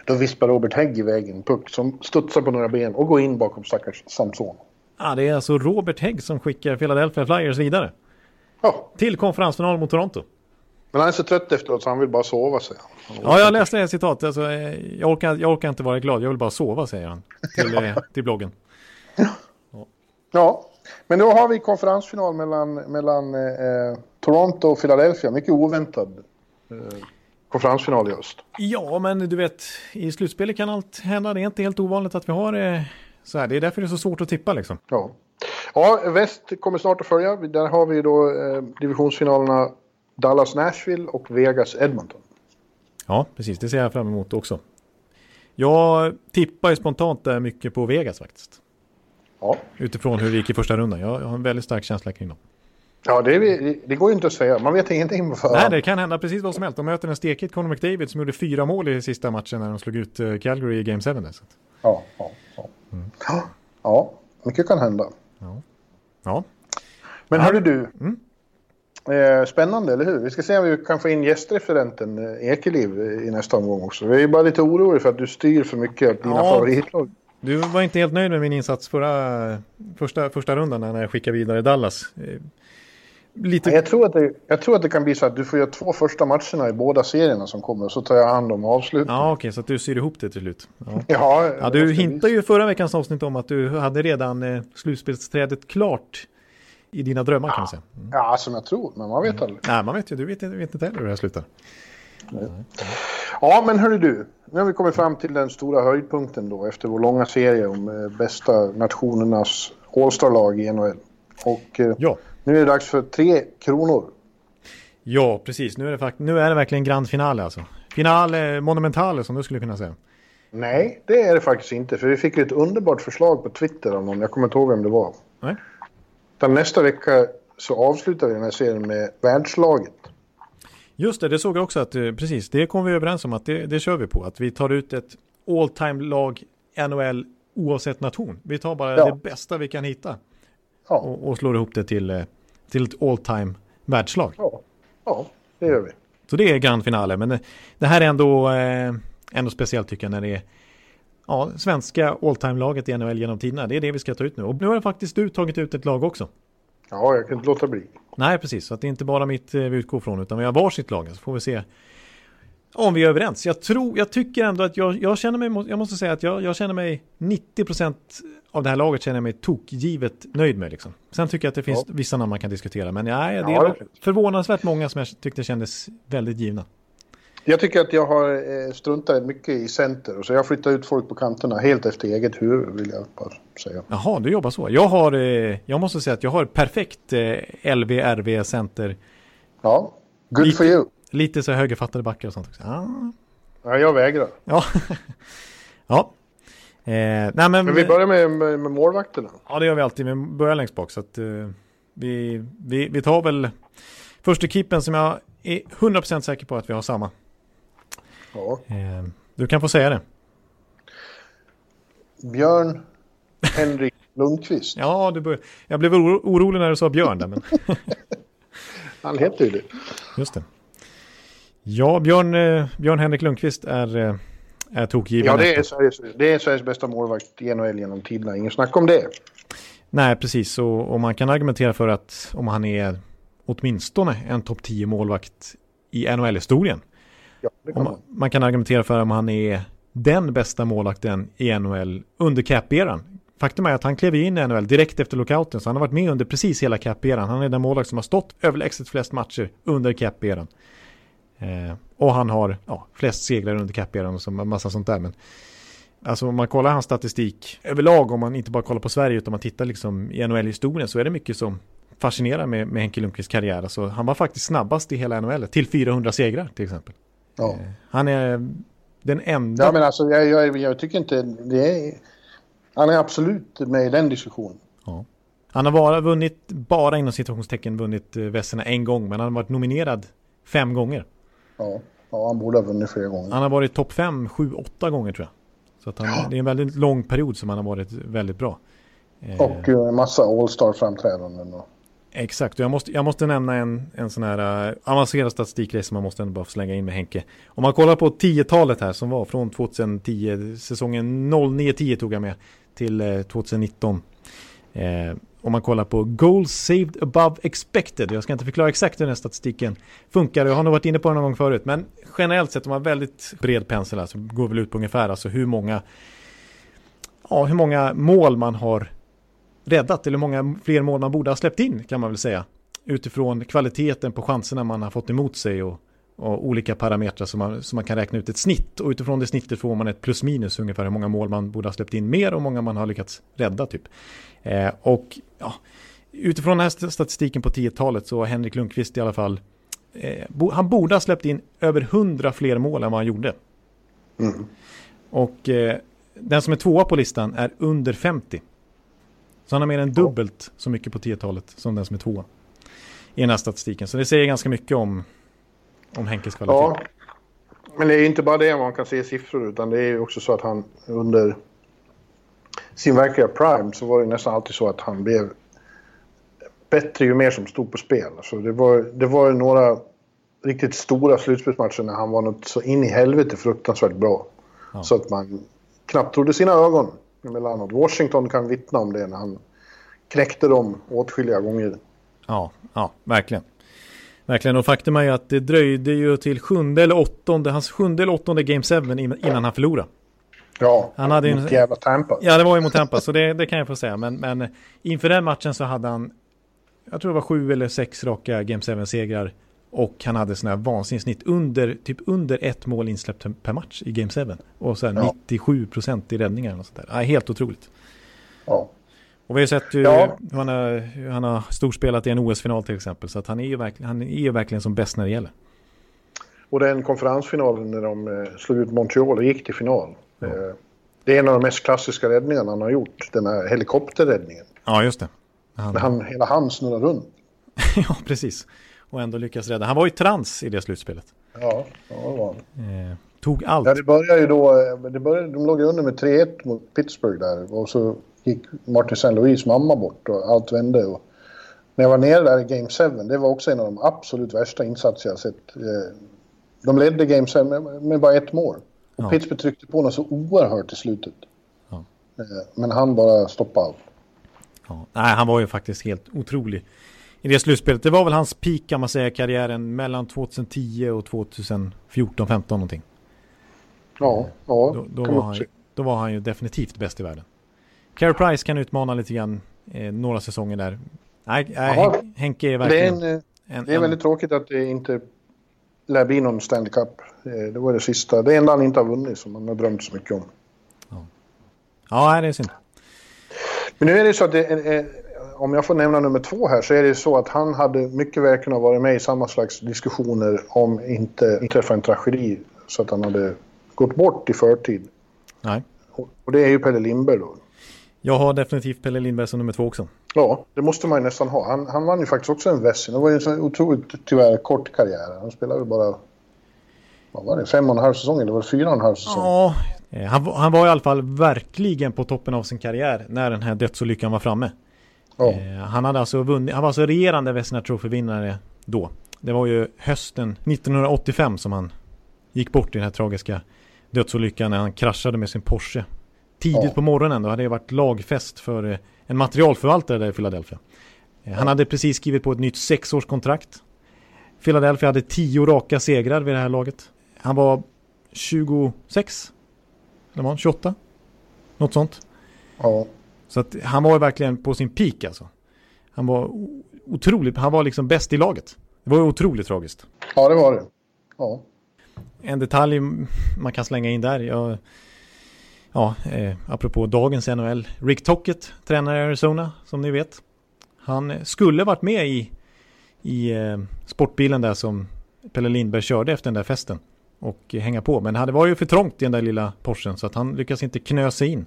då vispar Robert Hägg iväg en puck som studsar på några ben och går in bakom stackars Samson. Ah, det är alltså Robert Hägg som skickar Philadelphia Flyers vidare. Ja, Till konferensfinal mot Toronto. Men han är så trött efteråt så han vill bara sova, säger han. Ja, jag läste det citatet. Alltså, eh, jag, orkar, jag orkar inte vara glad, jag vill bara sova, säger han. Till, eh, till bloggen. Ja, men då har vi konferensfinal mellan, mellan eh, Toronto och Philadelphia. Mycket oväntad eh, konferensfinal i höst. Ja, men du vet, i slutspelet kan allt hända. Det är inte helt ovanligt att vi har eh, så här. Det är därför det är så svårt att tippa liksom. Ja. ja, väst kommer snart att följa. Där har vi då eh, divisionsfinalerna Dallas-Nashville och Vegas-Edmonton. Ja, precis. Det ser jag fram emot också. Jag tippar ju spontant där mycket på Vegas faktiskt. Ja, Utifrån hur det gick i första rundan. Jag har en väldigt stark känsla kring dem. ja det, är det går ju inte att säga. Man vet ingenting på förhand. Nej, det kan hända precis vad som helst. De möter en stekigt Conor McDavid som gjorde fyra mål i sista matchen när de slog ut eh, Calgary i Game 7. där, Så. att- Ja, ja, ja. ja. ja, mycket kan hända. Ja, Men hörru du. Mm. Eh, spännande, eller hur? Vi ska se om vi kan få in gästreferenten eh, Ekeliv i nästa omgång också. Vi är bara lite oroliga för att du styr för mycket av dina Ja. favoritlag. du var inte helt nöjd med min insats förra, första, första rundan när jag skickade vidare Dallas. Eh, Lite, Jag tror, att det, jag tror att det kan bli så att du får göra två första matcherna i båda serierna som kommer och så tar jag hand om avslutningen. ja okej, så att du syr ihop det till slut. Ja. Ja, Ja, du hintade ju förra veckans avsnitt om att du hade redan eh, slutspelsträdet klart i dina drömmar kan man säga. Mm. Ja, som jag tror, men man vet aldrig. Nej, man vet ju, du vet, vet inte heller hur det här slutar. Ja, men hörru du. Nu har vi kommit fram till den stora höjdpunkten då efter vår långa serie om eh, bästa nationernas All-star-lag i NHL. Och eh, Ja, nu är det dags för tre kronor. ja precis. Nu är det, fakt- nu är det verkligen grand finale alltså. Finale monumentale som du skulle kunna säga. Nej, det är det faktiskt inte. För vi fick ett underbart förslag på Twitter av någon. Jag kommer inte ihåg vem det var. Nej. Utan nästa vecka så avslutar vi den här serien med världslaget. Just det, det såg jag också att eh, precis, det kom vi överens om att det, det kör vi på. Att vi tar ut ett all time lag NHL oavsett nation. Vi tar bara Ja. det bästa vi kan hitta Ja, och, och slår ihop det till, eh, till ett all time världslag. ja, ja det gör vi. Så det är grand finale, men det, det här är ändå, eh, ändå speciellt tycker jag när det är ja, svenska all time laget i NHL genom tiderna. Det är det vi ska ta ut nu. Och nu har faktiskt du tagit ut ett lag också. Ja, jag kan inte låta bli. Nej, precis. Så det är inte bara mitt eh, vi utgår från, utan vi har varsitt lag. Så får vi se om vi är överens. Jag tror, jag tycker ändå att jag, jag känner mig, jag måste säga att jag, jag känner mig 90% av det här laget känner jag mig tokgivet nöjd med liksom. Sen tycker jag att det finns Ja. vissa namn man kan diskutera, men nej, det Ja, är det förvånansvärt många som jag tyckte kändes väldigt givna. Jag tycker att jag har eh, struntat mycket i center. Så jag flyttar ut folk på kanterna helt efter eget huvud vill jag bara säga. Jaha, du jobbar så. Jag har, eh, jag måste säga att jag har perfekt eh, LV-RV center. Ja, good Lite- for you. Lite så högerfattade backar och sånt också. Ah, Ja, jag vägrar. ja. ja. Eh, nej men, Men vi börjar med, med, med målvakterna. Ja, det gör vi alltid. Vi börjar längst bak. Så att, eh, vi, vi, vi tar väl första keepern som jag är 100% säker på att vi har samma. Ja. Eh, du kan få säga det. Björn Henrik Lundqvist. Ja, du bör, jag blev oro, orolig när du sa Björn där, men Han heter ju det. just det. Ja, Björn, eh, Björn Henrik Lundqvist är, eh, är tokgiven. Ja, det är, Sveriges, det är Sveriges bästa målvakt NHL genom tiderna. Ingen snack om det. Nej, precis. Och, och man kan argumentera för att om han är åtminstone en topp 10 målvakt i NHL-historien. Ja, man, man. kan argumentera för om han är den bästa målvakten i NHL under cap-eran. Faktum är att han klev in i NHL direkt efter lockouten, så han har varit med under precis hela cap-eran. Han är den målvakt som har stått överlägset flest matcher under cap-eran. Eh, och han har ja, flest segrar under cap-eran och så massa sånt där. Men alltså om man kollar hans statistik överlag, om man inte bara kollar på Sverige utan man tittar liksom i NHL-historien så är det mycket som fascinerar med, med Henke Lundqvists karriär. Alltså, han var faktiskt snabbast i hela NHL, till 400 segrar till exempel. Ja. Han är den enda... ja, men alltså jag, jag, jag tycker inte det är... Han är absolut med i den diskussionen. Ja. Han har bara vunnit, bara inom situationstecken vunnit eh, Vesserna en gång, men han har varit nominerad fem gånger. Ja, ja han borde ha vunnit flera gånger. Han har varit topp fem, sju, åtta gånger tror jag. Så han, det är en väldigt lång period som han har varit väldigt bra. Eh, Och eh, en massa All-Star-framträdanden. Och... Exakt, och jag måste, jag måste nämna en, en sån här uh, avancerad statistikgrej som man måste ändå bara få slänga in med Henke. Om man kollar på 10-talet här som var från 2010, säsongen 09-10 tog jag med, till eh, 2019. Eh, om man kollar på goals saved above expected. Jag ska inte förklara exakt hur den här statistiken funkar. Jag har nog varit inne på den någon gång förut. Men generellt sett om man har väldigt bred pensel här så går väl ut på ungefär alltså hur många, ja, hur många mål man har räddat eller många fler mål man borde ha släppt in kan man väl säga. Utifrån kvaliteten på chanserna man har fått emot sig och, och olika parametrar som man, som man kan räkna ut ett snitt. Och utifrån det snittet får man ett plus minus ungefär hur många mål man borde ha släppt in mer och många man har lyckats rädda typ. Eh, och ja, utifrån den här statistiken på 10-talet så har Henrik Lundqvist i alla fall eh, bo, han borde ha släppt in över 100 fler mål än vad han gjorde. Mm. Och eh, den som är tvåa på listan är under 50. Så han har mer än dubbelt så mycket på 10-talet som den som är tvåa. I den här statistiken. Så det säger ganska mycket om, om Henkes kvalitet. Ja, men det är inte bara det man kan se i siffror utan det är ju också så att han under sin verkliga prime så var det nästan alltid så att han blev bättre ju mer som stod på spel. Alltså det, var, det var några riktigt stora slutspelsmatcher när han var något så in i helvete fruktansvärt bra. Ja. Så att man knappt trodde sina ögon emellanåt. Washington kan vittna om det när han knäckte dem åtskilliga gånger. Ja, ja, verkligen. Verkligen, och faktum är ju att det dröjde ju till sjunde eller åttonde, hans sjunde eller åttonde Game 7 innan han förlorade. Ja, Han hade mot en- jävla Tampa. Ja, det var ju mot Tampa, så det, det kan jag få säga. Men, men inför den matchen så hade han, jag tror det var sju eller sex raka Game 7-segrar. Och han hade sådana här vansinnigt snitt under, typ under ett mål insläppt per match i Game 7. Och så Ja. 97% i räddningar och sånt där. Ja, helt otroligt. Ja. Och vi har sett hur, Ja. hur, han, har, hur han har storspelat i en OS-final till exempel. Så att han är ju verkligen, han är ju verkligen som bäst när det gäller. Och den konferensfinalen när de eh, slog ut Montreal och gick till final. Eh, det är en av de mest klassiska räddningarna han har gjort, den här helikopterräddningen. Ja, just det. Han... han hela han snurrar runt. ja, precis. Och ändå lyckas rädda. Han var ju trans i det slutspelet. Ja, ja det var han. Eh, tog allt. Ja, det började ju då... Det började, de låg ju under med 3-1 mot Pittsburgh där. Och så gick Martin St. Louis mamma bort och allt vände. Och när jag var nere där i Game 7, det var också en av de absolut värsta insatser jag sett. Eh, de ledde Game 7 med bara ett mål. Och ja. Pittsburgh tryckte på något så oerhört i slutet. Ja. Eh, men han bara stoppade allt. Ja. Nej, han var ju faktiskt helt otrolig i det slutspelet. Det var väl hans peak kan man säga karriären mellan 2010 och 2014, 15 någonting. Ja, ja. Då, då, var, han, då var han ju definitivt bäst i världen. Carey Price kan utmana lite grann eh, några säsonger där. Nej, nej Henke är verkligen... Det är, en, en, det är väldigt en... tråkigt att det inte lär bli någon Stanley Cup. Eh, det var det sista. Det enda han inte har vunnit som han har drömt så mycket om. Ja, ja det är synd. Men nu är det så att det, om jag får nämna nummer två här så är det så att han hade mycket väl kunnat vara med i samma slags diskussioner om inte inträffade en tragedi så att han hade gått bort i förtid. Nej. Och det är ju Pelle Lindberg då. Jag har definitivt Pelle Lindberg som nummer två också. Ja, det måste man ju nästan ha. Han, han vann ju faktiskt också en Vessin. Det var ju en så otroligt tyvärr kort karriär. Han spelade bara vad var det, fem och en halv säsong eller var det fyra och en halv säsong? Ja, eh, han, han var i alla fall verkligen på toppen av sin karriär när den här dödsolyckan var framme. Ja. Eh, han, hade alltså vunnit, han var alltså regerande Vesna Trophy-vinnare då. Det var ju hösten 1985 som han gick bort i den här tragiska dödsolyckan när han kraschade med sin Porsche. Tidigt ja. på morgonen då hade det varit lagfest för eh, en materialförvaltare där i Philadelphia. Ja. Han hade precis skrivit på ett nytt sexårskontrakt. Philadelphia hade tio raka segrar vid det här laget. Han var 26? Eller var han 28? Något sånt. Ja. Så att han var verkligen på sin peak alltså. Han var otroligt, han var liksom bäst i laget. Det var otroligt tragiskt. Ja, det var det. Ja. En detalj man kan slänga in där. Jag, ja, eh, apropå dagens NHL. Rick Tockett, tränare i Arizona, som ni vet. Han skulle varit med i, i eh, sportbilen där som Pelle Lindberg körde efter den där festen. Och hänga på. Men det var ju för trångt i den där lilla Porschen så att han lyckades inte knö sig in.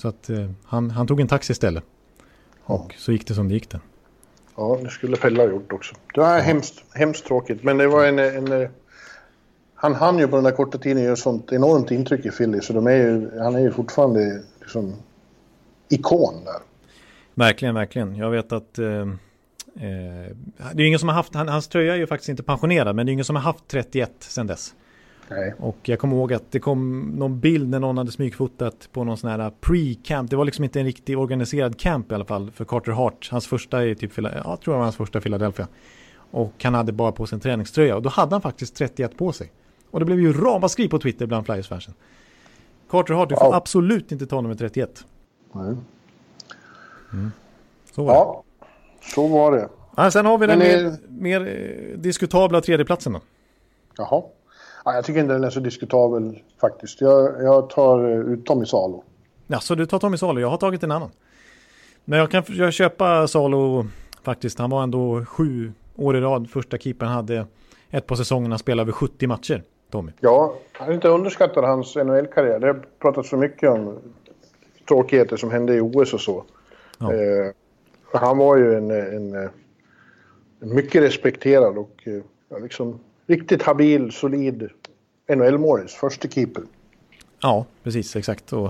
Så att eh, han, han tog en taxi istället. Ja. Och så gick det som det gick det. Ja, det skulle Pelle ha gjort också. Det var ja. hemskt, hemskt tråkigt. Men det var en, en, en han hann ju på den där korta tiden göra sånt enormt intryck i Philly. Så de är ju, han är ju fortfarande liksom ikon där. Verkligen, verkligen. Jag vet att eh, eh, det är ingen som har haft, han, hans tröja är ju faktiskt inte pensionerad, men det är ingen som har haft 31 sedan dess. Nej. Och jag kommer ihåg att det kom någon bild när någon hade smygfotat på någon sån här pre-camp. Det var liksom inte en riktig organiserad camp i alla fall för Carter Hart. Hans första i typ, ja, jag tror det var hans första Philadelphia. Och han hade bara på sig en träningströja och då hade han faktiskt 31 på sig. Och det blev ju ramaskri på Twitter bland Flyers-fansen. Carter Hart, du får wow. absolut inte ta nummer 31. Nej. Mm. Så var ja, det. så var det. Ja, sen har vi den mer, mer eh, diskutabla tredjeplatsen då. Jaha. Ja, jag tycker inte den är så diskutabel faktiskt. Jag, jag tar eh, ut Tommy Salo. Ja, så du tar Tommy Salo. Jag har tagit en annan. Men jag kan jag köpa Salo faktiskt. Han var ändå sju år i rad. Första keepern hade ett på säsongen. Han spelade över 70 matcher. Tommy. Ja, han har inte underskattat hans NHL-karriär. Det har pratats så mycket om tråkigheter som hände i OS och så. Ja. Eh, han var ju en, en, en, mycket respekterad och eh, liksom riktigt habil, solid NHL-målis, första keeper. Ja, precis, exakt. Och,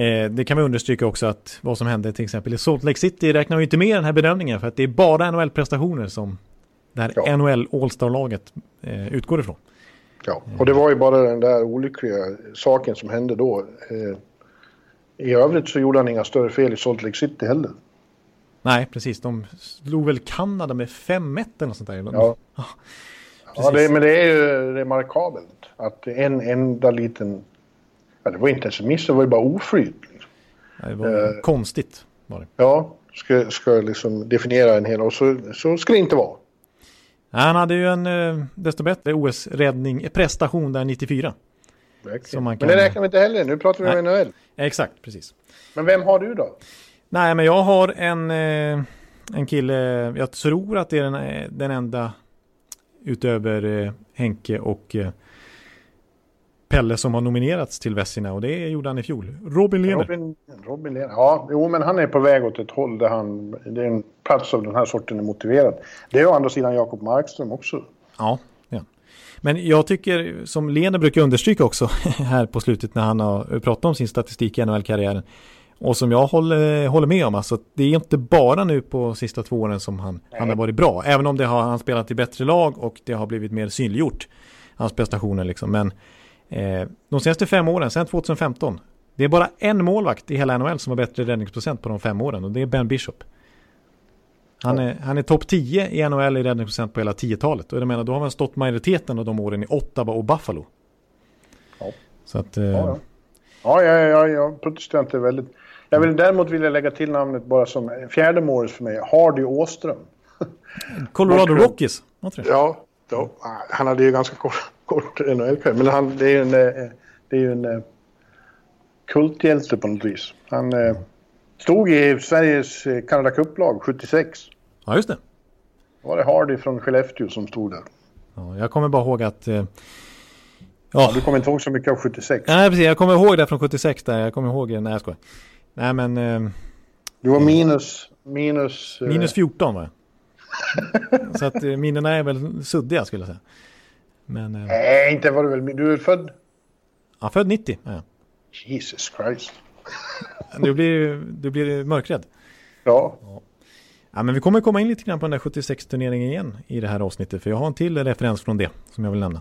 eh, det kan vi understryka också att vad som hände till exempel i Salt Lake City räknar vi inte med den här bedömningen för att det är bara NHL-prestationer som det här ja. NHL All-Star-laget eh, utgår ifrån. Ja, och det var ju bara den där olyckliga saken som hände då. Eh, I övrigt så gjorde han inga större fel i Salt Lake City heller. Nej, precis. De slog väl Kanada med 5-1 eller något sånt där. Ja. Ja, det, men det är ju remarkabelt att en enda liten... Ja, det var inte ens en miss, det var ju bara oflyt. Liksom. Det var eh, konstigt. Var det. Ja, ska, ska liksom definiera en hel... Och så, så ska det inte vara. Han hade ju en eh, desto bättre OS-räddning, prestation där 94. Kan... Men det räknar vi inte heller, nu pratar vi om NHL. Exakt, precis. Men vem har du då? Nej, men jag har en, eh, en kille, jag tror att det är den, eh, den enda utöver eh, Henke och eh, Pelle som har nominerats till Vessina och det gjorde han i fjol. Robin Lehner. Robin, Robin Lehner. Ja, jo, men han är på väg åt ett håll där han, det är en plats av den här sorten är motiverad. Det är å andra sidan Jakob Markström också. Ja, ja. Men jag tycker, som Lehner brukar understryka också här på slutet när han har pratat om sin statistik i NHL-karriären. Och som jag håller, håller med om, alltså det är inte bara nu på sista två åren som han, han har varit bra. Även om det har han spelat i bättre lag och det har blivit mer synliggjort, hans prestationer liksom. Men Eh, de senaste fem åren, sedan 2015, det är bara en målvakt i hela NHL som har bättre räddningsprocent på de fem åren och det är Ben Bishop. Han är, han är topp 10 i NHL i räddningsprocent på hela 10-talet. Och jag menar, då har man stått majoriteten av de åren i Ottawa och Buffalo. Ja. Så att... Eh... Ja, ja. ja, ja, jag protesterar inte väldigt. Jag vill däremot vilja lägga till namnet bara som fjärde målet för mig. Hardy Åström. Colorado Rockies. Ja, då, han hade ju ganska kort, kort NHL-karriär. Men han, det är ju en, eh, det är en eh, kulthjälte på något vis. Han eh, stod i Sveriges Canada Cup-lag 76. Ja, just det. Då var det Hardy från Skellefteå som stod där. Ja, jag kommer bara ihåg att... Eh, ja. ja. du kommer inte ihåg så mycket av 76? Nej, precis. Jag kommer ihåg det från 76 där. Jag kommer ihåg... Nej, jag skojar. Nej, men... Eh, du var minus... Minus... Minus 14 var jag. så att minnena är väl suddiga skulle jag säga. Men, eh, Nej, inte var du väl. Du är född? Ja, född 90. Ja. Jesus Christ. du blir, du blir mörkrädd. Ja. ja. Ja, men vi kommer komma in lite grann på den där 76-turneringen igen i det här avsnittet. För jag har en till referens från det som jag vill nämna.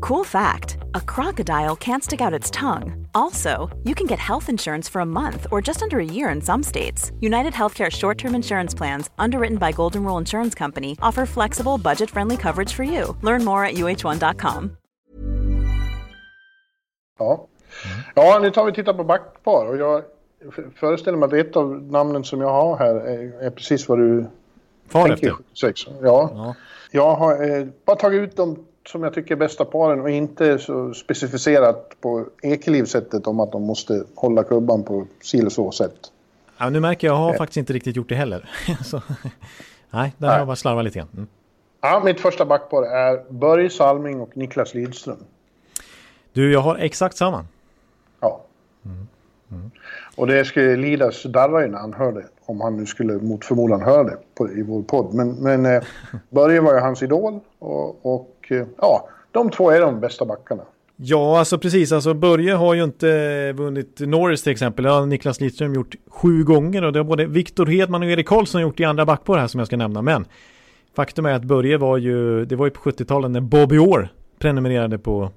Cool fact a crocodile can't stick out its tongue. Also, you can get health insurance for a month or just under a year in some states. United Healthcare short term insurance plans, underwritten by Golden Rule Insurance Company, offer flexible, budget friendly coverage for you. Learn more at uh1.com. Ja. ja, nu tar vi titta på backpar. Och jag föreställer mig att ett av namnen som jag har här är, är precis vad du Far tänker. Efter. Ja. ja. Jag har eh, bara tagit ut de som jag tycker är bästa paren och inte så specificerat på Ekeliv-sättet om att de måste hålla klubban på si eller så sätt. Ja, nu märker jag, jag har faktiskt inte riktigt gjort det heller. så, nej, där har jag bara slarvat lite grann. Mm. Ja, mitt första backpar är Börje Salming och Niklas Lidström. Du, jag har exakt samma. Ja. Mm. Mm. Och det skulle Lidas darra ju när han hörde, om han nu skulle mot förmodan höra det på, i vår podd. Men, men eh, Börje var ju hans idol och, och Ja, de två är de bästa backarna. Ja, alltså precis. Alltså Börje har ju inte vunnit Norris till exempel. Det har Niklas Lidström gjort sju gånger och det har både Viktor Hedman och Erik Karlsson gjort i andra backpar här som jag ska nämna. Men faktum är att Börje var ju, det var ju på 70-talet när Bobby Orr prenumererade på, på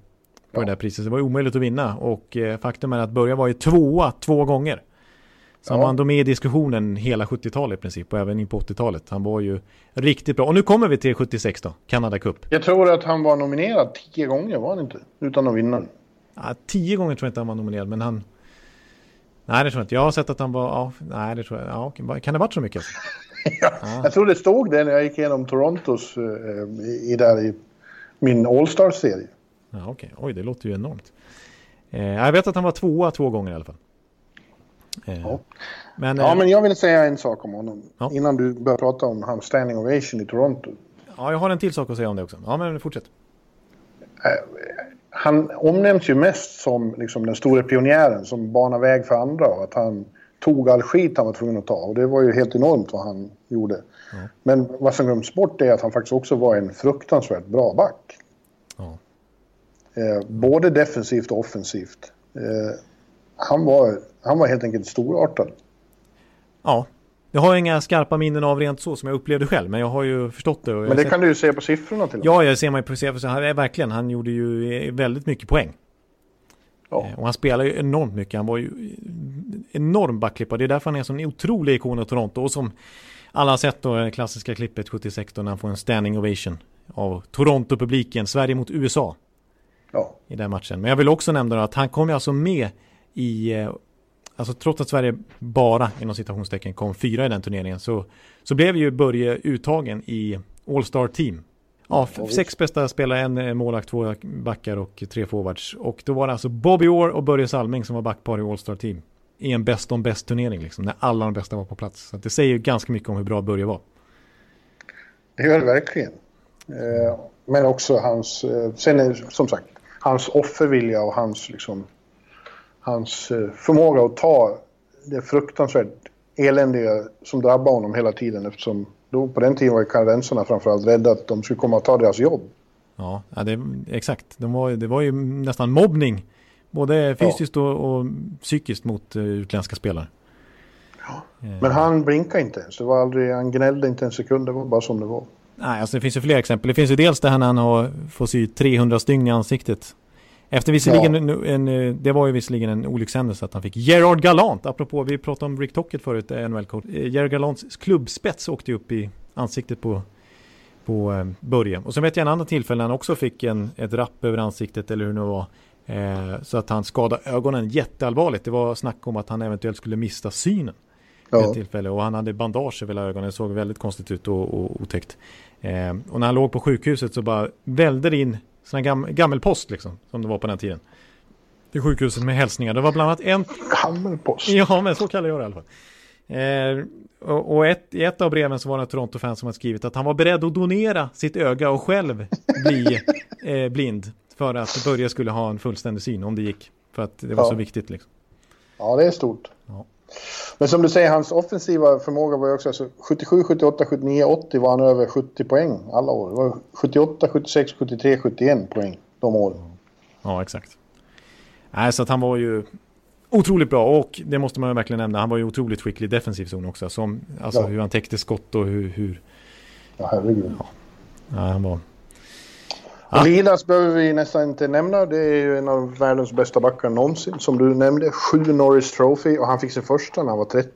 ja. det där priset. Det var ju omöjligt att vinna och eh, faktum är att Börje var ju tvåa två gånger. Så ja. han var ändå med i diskussionen hela 70-talet i princip och även in på 80-talet. Han var ju riktigt bra. Och nu kommer vi till 76 då, Canada Cup. Jag tror att han var nominerad tio gånger, var han inte? Utan att vinna. Ja, tio gånger tror jag inte han var nominerad, men han... Nej, det tror jag inte. Jag har sett att han var... Ja, nej, det tror jag. Ja, kan det ha varit så mycket? ja, ja. Jag tror det stod det när jag gick igenom Torontos uh, i, där i min All-Star-serie. Ja, okej. Okay. Oj, det låter ju enormt. Eh, jag vet att han var tvåa två gånger i alla fall. Eh, ja. Men, ja, eh, men jag vill säga en sak om honom. Ja. Innan du börjar prata om hans standing ovation i Toronto. Ja, jag har en till sak att säga om det också. Ja, men fortsätt. Eh, han omnämns ju mest som liksom, den stora pionjären som banar väg för andra. Och att han tog all skit han var tvungen att ta. Och det var ju helt enormt vad han gjorde. Ja. Men vad som glöms bort är att han faktiskt också var en fruktansvärt bra back. Ja. Eh, både defensivt och offensivt. Eh, han var han var helt enkelt storartad. Ja, jag har inga skarpa minnen av rent så som jag upplevde själv, men jag har ju förstått det. men det sett... kan du ju se på siffrorna till Ja, jag ser man ju på siffrorna. Verkligen, han gjorde ju eh, väldigt mycket poäng. Ja. Eh, och han spelar ju enormt mycket. Han var ju enorm backklippare. Det är därför han är en sån otrolig ikon i Toronto. Och som alla har sett då, det klassiska klippet 76 då när han får en standing ovation av Toronto-publiken. Sverige mot USA. Ja. I den matchen. Men jag vill också nämna att han kom ju alltså med i eh, alltså trots att Sverige bara inom citationstecken kom fyra i den turneringen så, så blev ju Börje uttagen i All-Star Team. Ja, sex bästa spelare, en eh, målvakt, två backar och tre forwards. Och då var det alltså Bobby Orr och Börje Salming som var backpar i All-Star Team. I en bäst om bäst turnering liksom, när alla de bästa var på plats. Så det säger ju ganska mycket om hur bra Börje var. Det gör det verkligen. Eh, men också hans, sen är, som sagt, hans offervilja och hans, liksom, hans eh, förmåga att ta det fruktansvärt eländiga som drabbar honom hela tiden eftersom då på den tiden var kanadensarna framförallt rädda att de skulle komma och ta deras jobb. Ja, det, exakt. De var, det var ju nästan mobbning. Både fysiskt ja. och, och, psykiskt mot uh, utländska spelare. Ja. Men han blinkade inte ens. Det var aldrig, han gnällde inte en sekund. Det var bara som det var. Nej, alltså det finns ju fler exempel. Det finns ju dels det här när han har fått sy 300 stygn i ansiktet. Efter visserligen, ja. en, en, det var ju visserligen en olyckshändelse att han fick Gerard Galant, apropå vi pratade om Rick Tocket förut, NHL-coach. Eh, Gerard Galants klubbspets åkte ju upp i ansiktet på, på eh, Börje. Och sen vet jag en annan tillfälle när han också fick en, ett rapp över ansiktet eller hur det nu var. Eh, så att han skadade ögonen jätteallvarligt. Det var snack om att han eventuellt skulle mista synen. Ja. Ett tillfälle. Och han hade bandage över ögonen. Det såg väldigt konstigt ut och, och otäckt. Eh, och när han låg på sjukhuset så bara välde det in sån gam, gammelpost liksom. Som det var på den tiden. Till sjukhuset med hälsningar. Det var bland annat en... Gammelpost? Ja, men så kallar jag det i alla fall. Eh, och, och ett, i ett av breven så var det en Toronto-fan som hade skrivit att han var beredd att donera sitt öga och själv bli eh, blind. För att Börje skulle ha en fullständig syn om det gick. För att det var ja. så viktigt liksom. Ja, det är stort. Ja. Men som du säger, hans offensiva förmåga var ju också alltså, 77, 78, 79, 80 var han över 70 poäng alla år. Det var 78, 76, 73, 71 poäng de åren. Ja, exakt. Nej, så att han var ju otroligt bra och det måste man ju verkligen nämna. Han var ju otroligt skicklig i defensiv zon också. Som, alltså ja. hur han täckte skott och hur... hur ja, herregud. Ja. ja, han var... Ja. Lidas behöver vi nästan inte nämna. Det är ju en av världens bästa backar någonsin. Som du nämnde, sju Norris Trophy och han fick sin första när han var 30.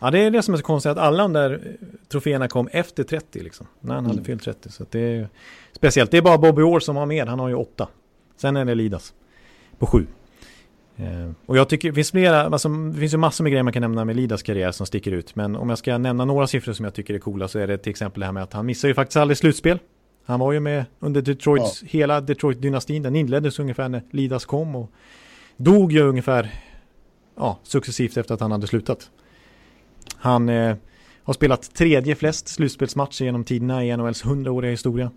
Ja, det är det som är så konstigt att alla de där troféerna kom efter 30 liksom. När han mm. hade fyllt 30. Så det är speciellt. Det är bara Bobby Orr som har mer. Han har ju åtta. Sen är det Lidas på sju. Eh, och jag tycker det finns flera, alltså, det finns ju massor med grejer man kan nämna med Lidas karriär som sticker ut. Men om jag ska nämna några siffror som jag tycker är coola så är det till exempel det här med att han missar ju faktiskt aldrig slutspel. Han var ju med under Detroits, ja. hela Detroit-dynastin. Den inleddes ungefär när Lidas kom och dog ju ungefär ja, successivt efter att han hade slutat. Han eh, har spelat tredje flest slutspelsmatcher genom tiderna i NHLs 100-åriga historia.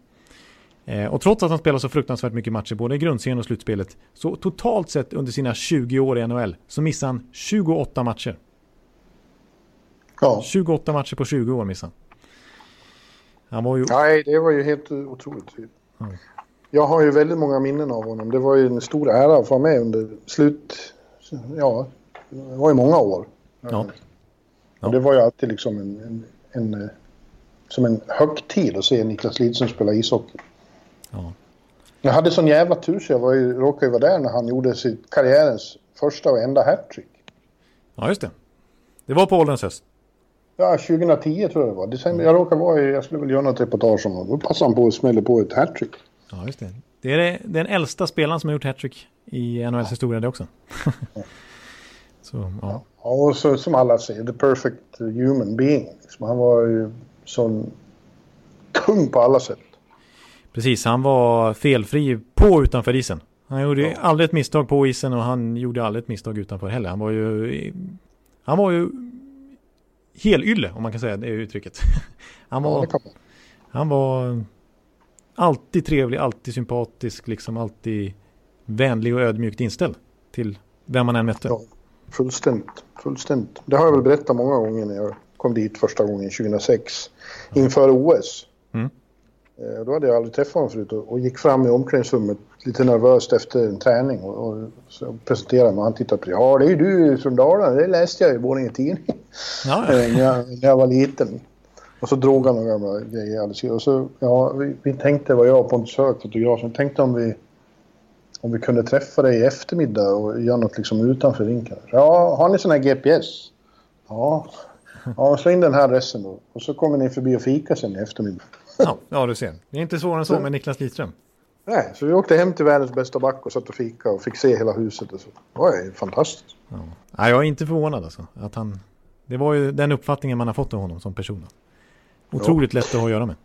Eh, och trots att han spelar så fruktansvärt mycket matcher, både i grundserien och slutspelet, så totalt sett under sina 20 år i NHL så missar han 28 matcher. Ja. 28 matcher på 20 år missar han. Han var ju... Nej, det var ju helt otroligt. Mm. Jag har ju väldigt många minnen av honom. Det var ju en stor ära att få med under slut... Ja, det var ju många år. Ja. ja. Det var ju alltid liksom en, en, en, som en högtid att se Niklas Lidström spela ishockey. Ja. Jag hade sån jävla tur så jag var ju, råkade ju vara där när han gjorde sitt karriärens första och enda hattrick. Ja, just det. Det var på ålderns höst. Ja, 2010 tror jag det var. December, jag råkade vara i, jag skulle väl göra något reportage om Då passade han på att smälla på ett hattrick. Ja, just det. Det är det, den äldsta spelaren som har gjort hattrick i NHLs historia det också. så, ja. ja. och så, som alla säger, the perfect human being. Liksom, han var ju sån kung på alla sätt. Precis, han var felfri på och utanför isen. Han gjorde ja. aldrig ett misstag på isen och han gjorde aldrig ett misstag utanför heller. Han var ju... Han var ju helylle om man kan säga det uttrycket. Han var, ja, han var alltid trevlig, alltid sympatisk, liksom alltid vänlig och ödmjukt inställd till vem man än mötte. Ja, fullständigt, fullständigt. Det har jag väl berättat många gånger när jag kom dit första gången 2006 inför OS. Eh, då hade jag aldrig träffat honom förut och gick fram i omklädningsrummet lite nervöst efter en träning och, och så presenterade mig han tittade på det. Ja, det är ju du från Dalarna, det läste jag i Borlänge Tidning ja. Eh, när, jag, när jag var liten. Och så drog han några gamla grejer. Och så, ja, vi, vi tänkte, var jag och Pontus Höök, fotografen, tänkte om vi, om vi kunde träffa dig i eftermiddag och göra något liksom utanför rinken. Ja, har ni sån här GPS? Ja. Ja, slå in den här adressen då. Och så kommer ni förbi och fika sen i eftermiddag. Ja, ja, du ser. Det är inte svårare än så med Niklas Lidström. Nej, så vi åkte hem till världens bästa back och satt och fika och fick se hela huset. Och så. Det var fantastiskt. Ja. Nej, jag är inte förvånad alltså. Att han, det var ju den uppfattningen man har fått av honom som person. Otroligt ja. lätt att ha att göra med.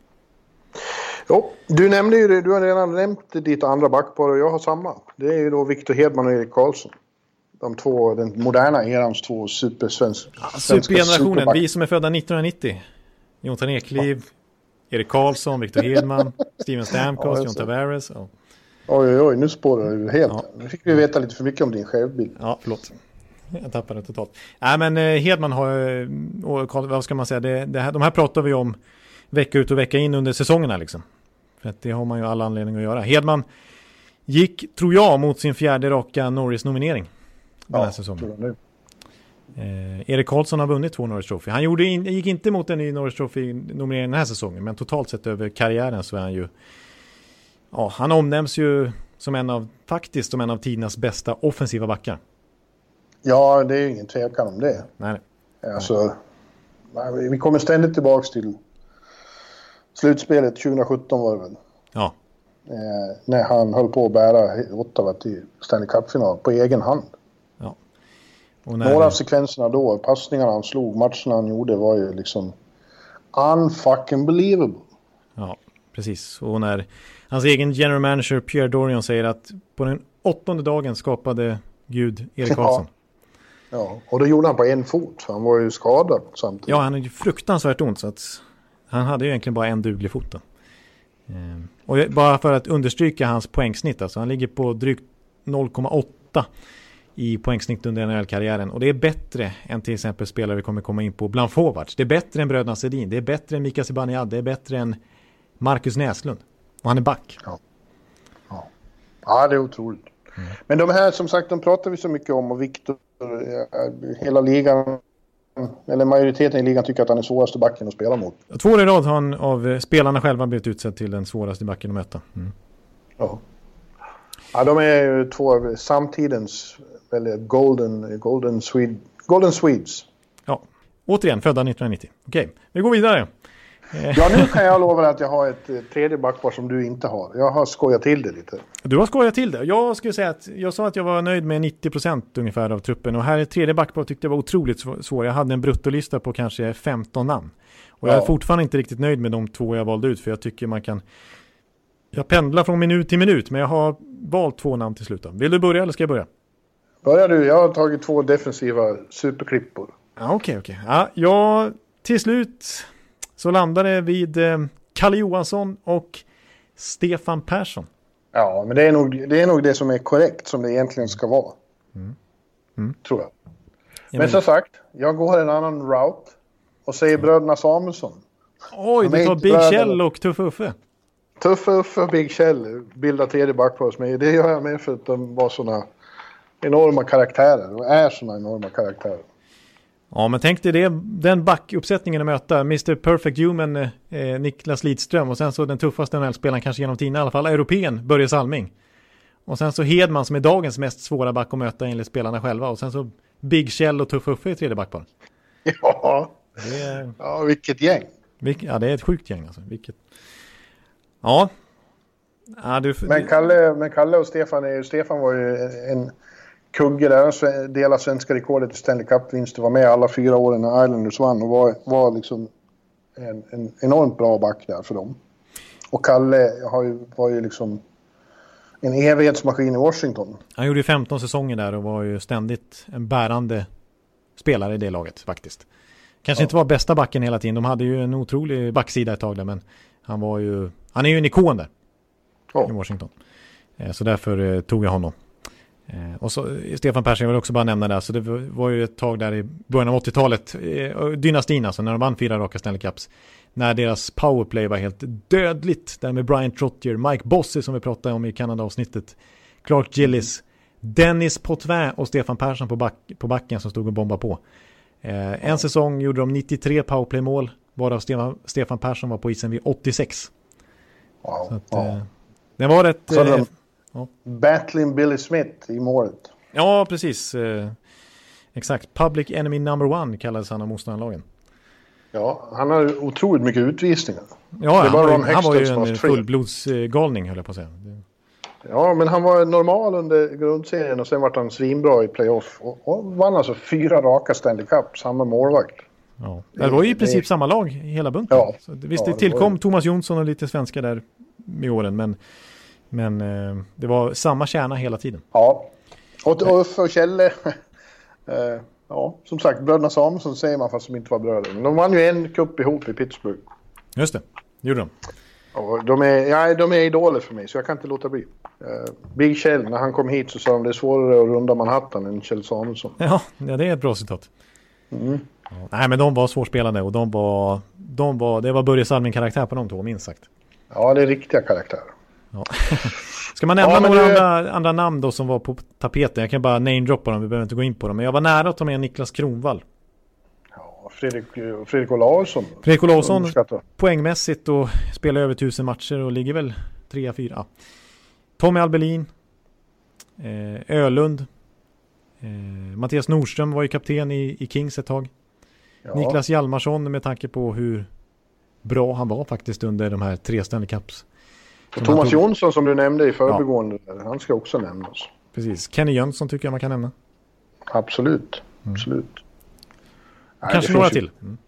Ja, du nämnde ju det, du har redan nämnt ditt andra backpar och jag har samma. Det är ju då Victor Hedman och Erik Karlsson. De två, den moderna erans två supersvenska ja, Supergenerationen, vi som är födda 1990. Jonathan Ekliv, Erik Karlsson, Victor Hedman, Steven Stamkos, John Tavares. Ja. Oj, oj, oj, nu spårar du helt. Ja. Nu fick vi veta lite för mycket om din självbild. Ja, förlåt. Jag tappade totalt. Nej, men eh, Hedman har, eh, och vad ska man säga, det, det här, de här pratar vi om vecka ut och vecka in under säsongerna liksom. För att det har man ju alla anledning att göra. Hedman gick, tror jag, mot sin fjärde raka Norris-nominering. Den ja, här säsongen. Eh, Erik Karlsson har vunnit två Norris Trophy. Han gjorde in, gick inte mot en ny Norris Trophy-nominering den här säsongen, men totalt sett över karriären så är han ju... Ja, han omnämns ju som en av, faktiskt som en av tidernas bästa offensiva backar. Ja, det är ingen tvekan om det. Nej. Alltså, vi kommer ständigt tillbaka till slutspelet 2017 var det väl. Ja. Eh, när han höll på att bära Ottawa till Stanley Cup-final på egen hand. Några av sekvenserna då, passningarna han slog, matcherna han gjorde var ju liksom unfucking believable. Ja, precis. Och när hans egen general manager Pierre Dorian säger att på den åttonde dagen skapade Gud Erik Karlsson. Ja. Ja, och det gjorde han på en fot. Han var ju skadad samtidigt. Ja, han hade ju fruktansvärt ont så att han hade ju egentligen bara en duglig fot då. Ehm, och bara för att understryka hans poängsnitt, alltså han ligger på drygt 0,8 i poängsnitt under NHL-karriären. Och det är bättre än till exempel spelare vi kommer komma in på bland forwards. Det är bättre än bröderna Sedin, det är bättre än Mika Zibanejad, det är bättre än Marcus Näslund. Och han är back. Ja, ja. ja det är otroligt. Mm. Men de här som sagt, de pratar vi så mycket om och Viktor, eh, hela ligan eller majoriteten i ligan tycker att han är svåraste backen att spela mot. Två år i rad har han av spelarna själva blivit utsedd till den svåraste backen att möta. Mm. Ja. ja, de är ju två av samtidens eller golden, golden, Swede, golden Swedes. Ja, återigen födda 1990. Okej, vi går vidare. Ja, nu kan jag lova att jag har ett eh, tredje backpar som du inte har. Jag har skojat till det lite. Du har skojat till det. Jag skulle säga att jag sa att jag var nöjd med 90% ungefär av truppen. Och här är tredje backpar tyckte jag var otroligt svår. Jag hade en bruttolista på kanske 15 namn. Och jag är fortfarande inte riktigt nöjd med de två jag valde ut. För jag tycker man kan... Jag pendlar från minut till minut. Men jag har valt två namn till slut. Vill du börja eller ska jag börja? Börja du. Jag har tagit två defensiva superklippor. Ja, okej, okej. Ja, jag till slut så landar det vid eh, Kalle Johansson och Stefan Persson. Ja, men det är, nog, det är nog det som är korrekt som det egentligen ska vara. Mm. Mm. Tror jag. Men, men som sagt, jag går en annan route och säger bröderna Samuelsson. Oj, du tar Big. Kjell och Tuffe Uffe. Tuffe Uffe och Big Kjell bildar tredje backpar med. Det gör jag med för att de var sådana enorma karaktärer och är sådana enorma karaktärer. Ja, men tänk dig det, den backuppsättningen att möta. Mr Perfect Human, eh, Niklas Lidström och sen så den tuffaste NHL-spelaren kanske genom tiden, i alla fall europeen, Börje Salming. Och sen så Hedman som är dagens mest svåra back att möta enligt spelarna själva. Och sen så Big Kjell och Tuff Uffe i tredje backpar. Ja, är... ja vilket gäng. Vilk... Ja, det är ett sjukt gäng alltså. Vilket... Ja. ja du... men, Kalle, men Kalle och Stefan, är, Stefan var ju en kugge där. Delade svenska rekordet i Stanley Cup-vinster. Var med alla fyra åren när Islanders vann och var, var liksom en, en enormt bra back där för dem. Och Kalle har ju, var ju liksom en evighetsmaskin i Washington. Han gjorde ju 15 säsonger där och var ju ständigt en bärande spelare i det laget faktiskt. Kanske ja. inte var bästa backen hela tiden. De hade ju en otrolig backsida ett tag där men han var ju, han är ju en ikon där. Ja. I Washington. Eh, så därför eh, tog jag honom. Eh, och så, Stefan Persson, jag vill också bara nämna det, så det var ju ett tag där i början av 80-talet, eh, dynastin alltså, när de vann fyra raka Stanley Cups. När deras powerplay var helt dödligt, där med Brian Trottier, Mike Bossy som vi pratade om i Kanada-avsnittet, Clark Gillis, Dennis Potvin och Stefan Persson på, back, på backen som stod och bombade på. Eh, en säsong gjorde de 93 powerplay-mål, varav Stefan, Stefan Persson var på isen vid 86. Wow. Att. Eh, det var rätt... Eh, Ja. Battling Billy Smith i målet. Ja, precis. Eh, exakt. Public Enemy Number One kallades han av motståndarlagen. Ja, han har otroligt mycket utvisningar. Ja, han var, han var ju en fullblodsgalning höll jag på att säga. Ja, men han var normal under grundserien och sen vart han svinbra i playoff. Och, och vann alltså fyra raka Stanley Cup, samma målvakt. Ja. Det var ju i princip samma lag hela bunten. Ja. Så visst, ja, det tillkom det Thomas Jonsson och lite svenskar där med åren, men men eh, det var samma kärna hela tiden. Ja, och, Uffe och Kjelle. eh, ja, som sagt, bröderna Samuelsson säger man fast de inte var bröder. Men de vann ju en cup ihop i Pittsburgh. Just det. gjorde de. Och de, är, ja, de är idoler för mig, så jag kan inte låta bli. Uh, Big Kjell, när han kom hit så sa de det är svårare att runda Manhattan än Kjell Samuelsson. Ja, ja det är ett bra citat. Mm. Ja, nej, men de var svårspelande och de var, de var, det var Börje Salming-karaktär på de två, minst sagt. Ja, det är riktiga karaktärer. Ja. Ska man nämna ja, några det... andra, andra namn då som var på tapeten? Jag kan bara namedroppa dem, vi behöver inte gå in på dem. Men jag var nära att ta med Niklas Kronvall. Ja, Fredrik, Fredrik Olausson. Fredrik Olausson poängmässigt och spelar över tusen matcher och ligger väl trea, fyra. Tommy Albelin. Eh, Ölund. Eh, Mattias Nordström var ju kapten i, i Kings ett tag. Ja. Niklas Hjalmarsson med tanke på hur bra han var faktiskt under de här tre Stanley Cups Thomas tog... Jonsson som du nämnde i förbigående, ja. han ska också nämnas. Precis. Kenny Jönsson tycker jag man kan nämna. Absolut, mm. absolut. Kanske några ju... till. Mm.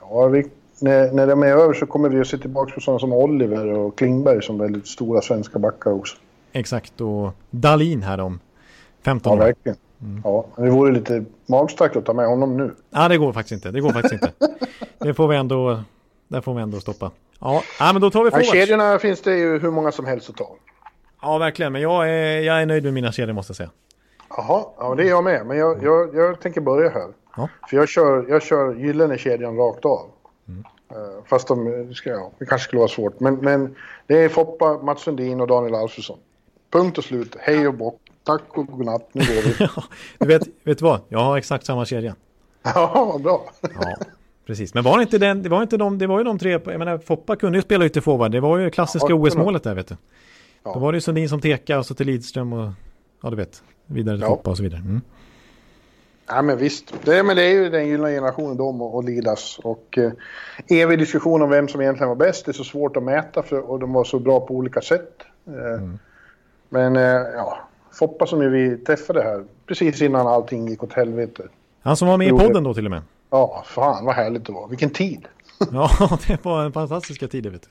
Ja, vi, när, när de är över så kommer vi att se tillbaka på sådana som Oliver och Klingberg som väldigt stora svenska backar också. Exakt, och Dalin här om 15 år. Ja, verkligen. Mm. Ja, det vore lite magstarkt att ta med honom nu. Ja, det går faktiskt inte. Det går faktiskt inte. Det får vi ändå, där får vi ändå stoppa. Ja, ja men då tar vi forwards. kedjorna finns det ju hur många som helst att ta. Ja, verkligen. Men jag är, jag är nöjd med mina kedjor måste jag säga. Jaha, ja det är jag med. Men jag, jag, jag tänker börja här. Ja. För jag kör, jag kör gyllene kedjan rakt av. Mm. Uh, fast de, ska, ja, det kanske skulle vara svårt. Men, men det är Foppa, Mats Sundin och Daniel Alfredsson. Punkt och slut. Hej och bock. Tack och godnatt. Nu går vi. du vet, vet du vad? Jag har exakt samma kedja. Ja, bra. ja. Precis, men var det inte den, det var inte de, det var ju de tre, jag menar Foppa kunde ju spela ytterforward, det var ju klassiska ja, OS-målet där vet du. Ja. Då var det ju Sundin som teka och så till Lidström och, ja du vet, vidare till ja. Foppa och så vidare. Mm. Ja men visst, det, men det är ju den gyllene generationen de och, och Lidas och eh, evig diskussion om vem som egentligen var bäst, det är så svårt att mäta för, och de var så bra på olika sätt. Eh, mm. Men eh, ja, Foppa som ju vi träffade här precis innan allting gick åt helvete. Han som var med i podden då till och med. Ja, fan vad härligt det var. Vilken tid. ja, det var en fantastiska tider vet du.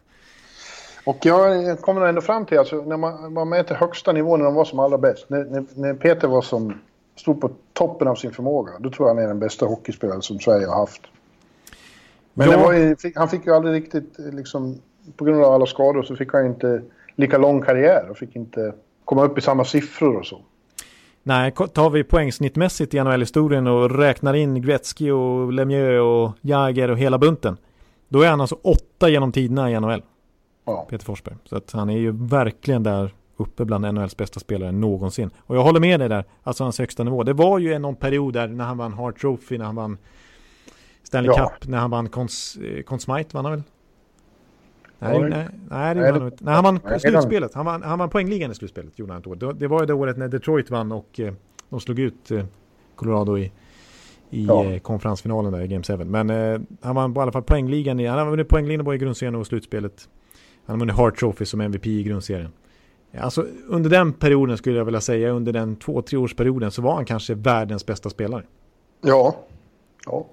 Och jag kommer ändå fram till, alltså, när man, man mäter högsta nivå när de var som allra bäst. När, när, när, Peter var som, stod på toppen av sin förmåga, då tror jag han är den bästa hockeyspelaren som Sverige har haft. Men ja. ju, han fick ju aldrig riktigt, liksom, på grund av alla skador så fick han inte lika lång karriär och fick inte komma upp i samma siffror och så. Nej, tar vi poängsnittmässigt i NHL-historien och räknar in Gretzky och Lemieux och Jagger och hela bunten. Då är han alltså åtta genom tiderna i NHL. Ja. Peter Forsberg. Så att han är ju verkligen där uppe bland NHLs bästa spelare någonsin. Och jag håller med dig där, alltså hans högsta nivå. Det var ju någon period där när han vann Hart Trophy, när han vann Stanley ja. Cup, när han vann Cons, eh, Consmite, vann han väl? Nej, nej, nej, det nej, nej, han vann slutspelet. Han vann, han vann poängligan i slutspelet, gjorde han ett år. Det var ju det året när Detroit vann och eh, de slog ut eh, Colorado i, i ja. eh, konferensfinalen där i Game 7. Men han vann i alla fall poängligan. I, han har vunnit poängligan både i grundserien och slutspelet. Han har vunnit Hart Trophy som MVP i grundserien. Alltså under den perioden skulle jag vilja säga, under den två, tre årsperioden så var han kanske världens bästa spelare. Ja, ja.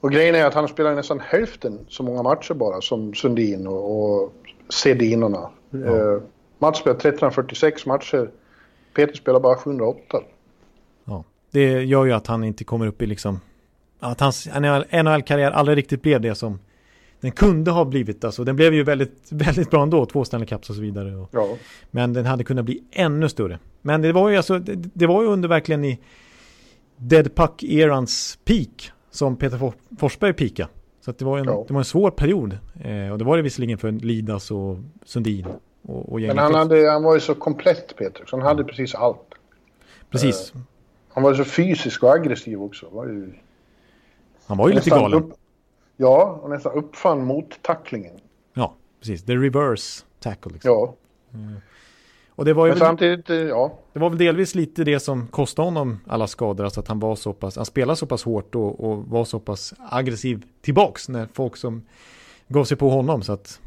Och grejen är att han spelar nästan hälften så många matcher bara som Sundin och, och Sedinorna. Ja. Eh, Mats spelar 1346 matcher. Peter spelar bara 708. Ja, det gör ju att han inte kommer upp i liksom... Att hans NHL-karriär aldrig riktigt blev det som den kunde ha blivit. Alltså, den blev ju väldigt, väldigt bra ändå, två Stanley Cups och så vidare. Och, ja. Men den hade kunnat bli ännu större. Men det var ju, alltså, det, det var ju under verkligen i Dead Puck-erans peak som Peter Forsberg pika. Så det, var en, ja. det var en svår period. Eh, och det var det visserligen för Lidas och Sundin. Och, och Men han, hade, han var ju så komplett Peter, så han hade precis allt. Precis. Eh, han var så fysisk och aggressiv också. Var ju, han var ju lite galen. Upp, ja, och nästan uppfann mot tacklingen. Ja, precis. The reverse tackle. Liksom. Ja. Mm. Och det var ju Men samtidigt, eh, ja. Det var väl delvis lite det som kostade honom alla skador. Alltså att han var så pass, han spelade så pass hårt och, och var så pass aggressiv tillbaks när folk som gav sig på honom. Så att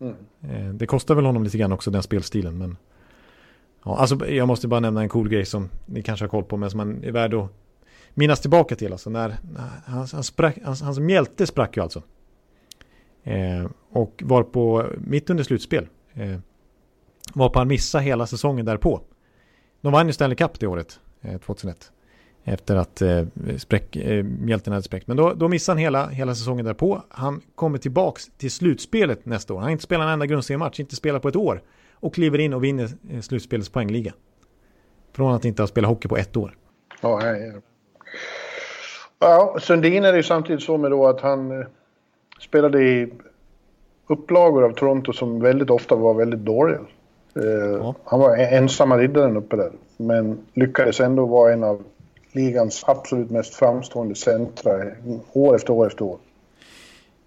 mm. eh, det kostade väl honom lite grann också den spelstilen. Men ja, alltså jag måste bara nämna en cool grej som ni kanske har koll på men som man är värd att minnas tillbaka till. Alltså när, när han, han sprack, hans, hans mjälte sprack ju alltså. Eh, och var på mitt under slutspel. Eh, var på han missa hela säsongen därpå. De vann ju Stanley Cup det året, eh, 2001. Efter att eh, spräck, eh, mjälten hade spräckt. Men då, då missade han hela, hela säsongen därpå. Han kommer tillbaks till slutspelet nästa år. Han har inte spelat en enda grundseriematch, inte spelat på ett år. Och kliver in och vinner eh, slutspelets poängliga. Från att inte ha spelat hockey på ett år. Ja, hej. ja Sundin är det ju samtidigt så med då att han eh, spelade i upplagor av Toronto som väldigt ofta var väldigt dåliga. Eh, ja. Han var ensamma riddaren uppe där, men lyckades ändå vara en av ligans absolut mest framstående centra år efter år efter år.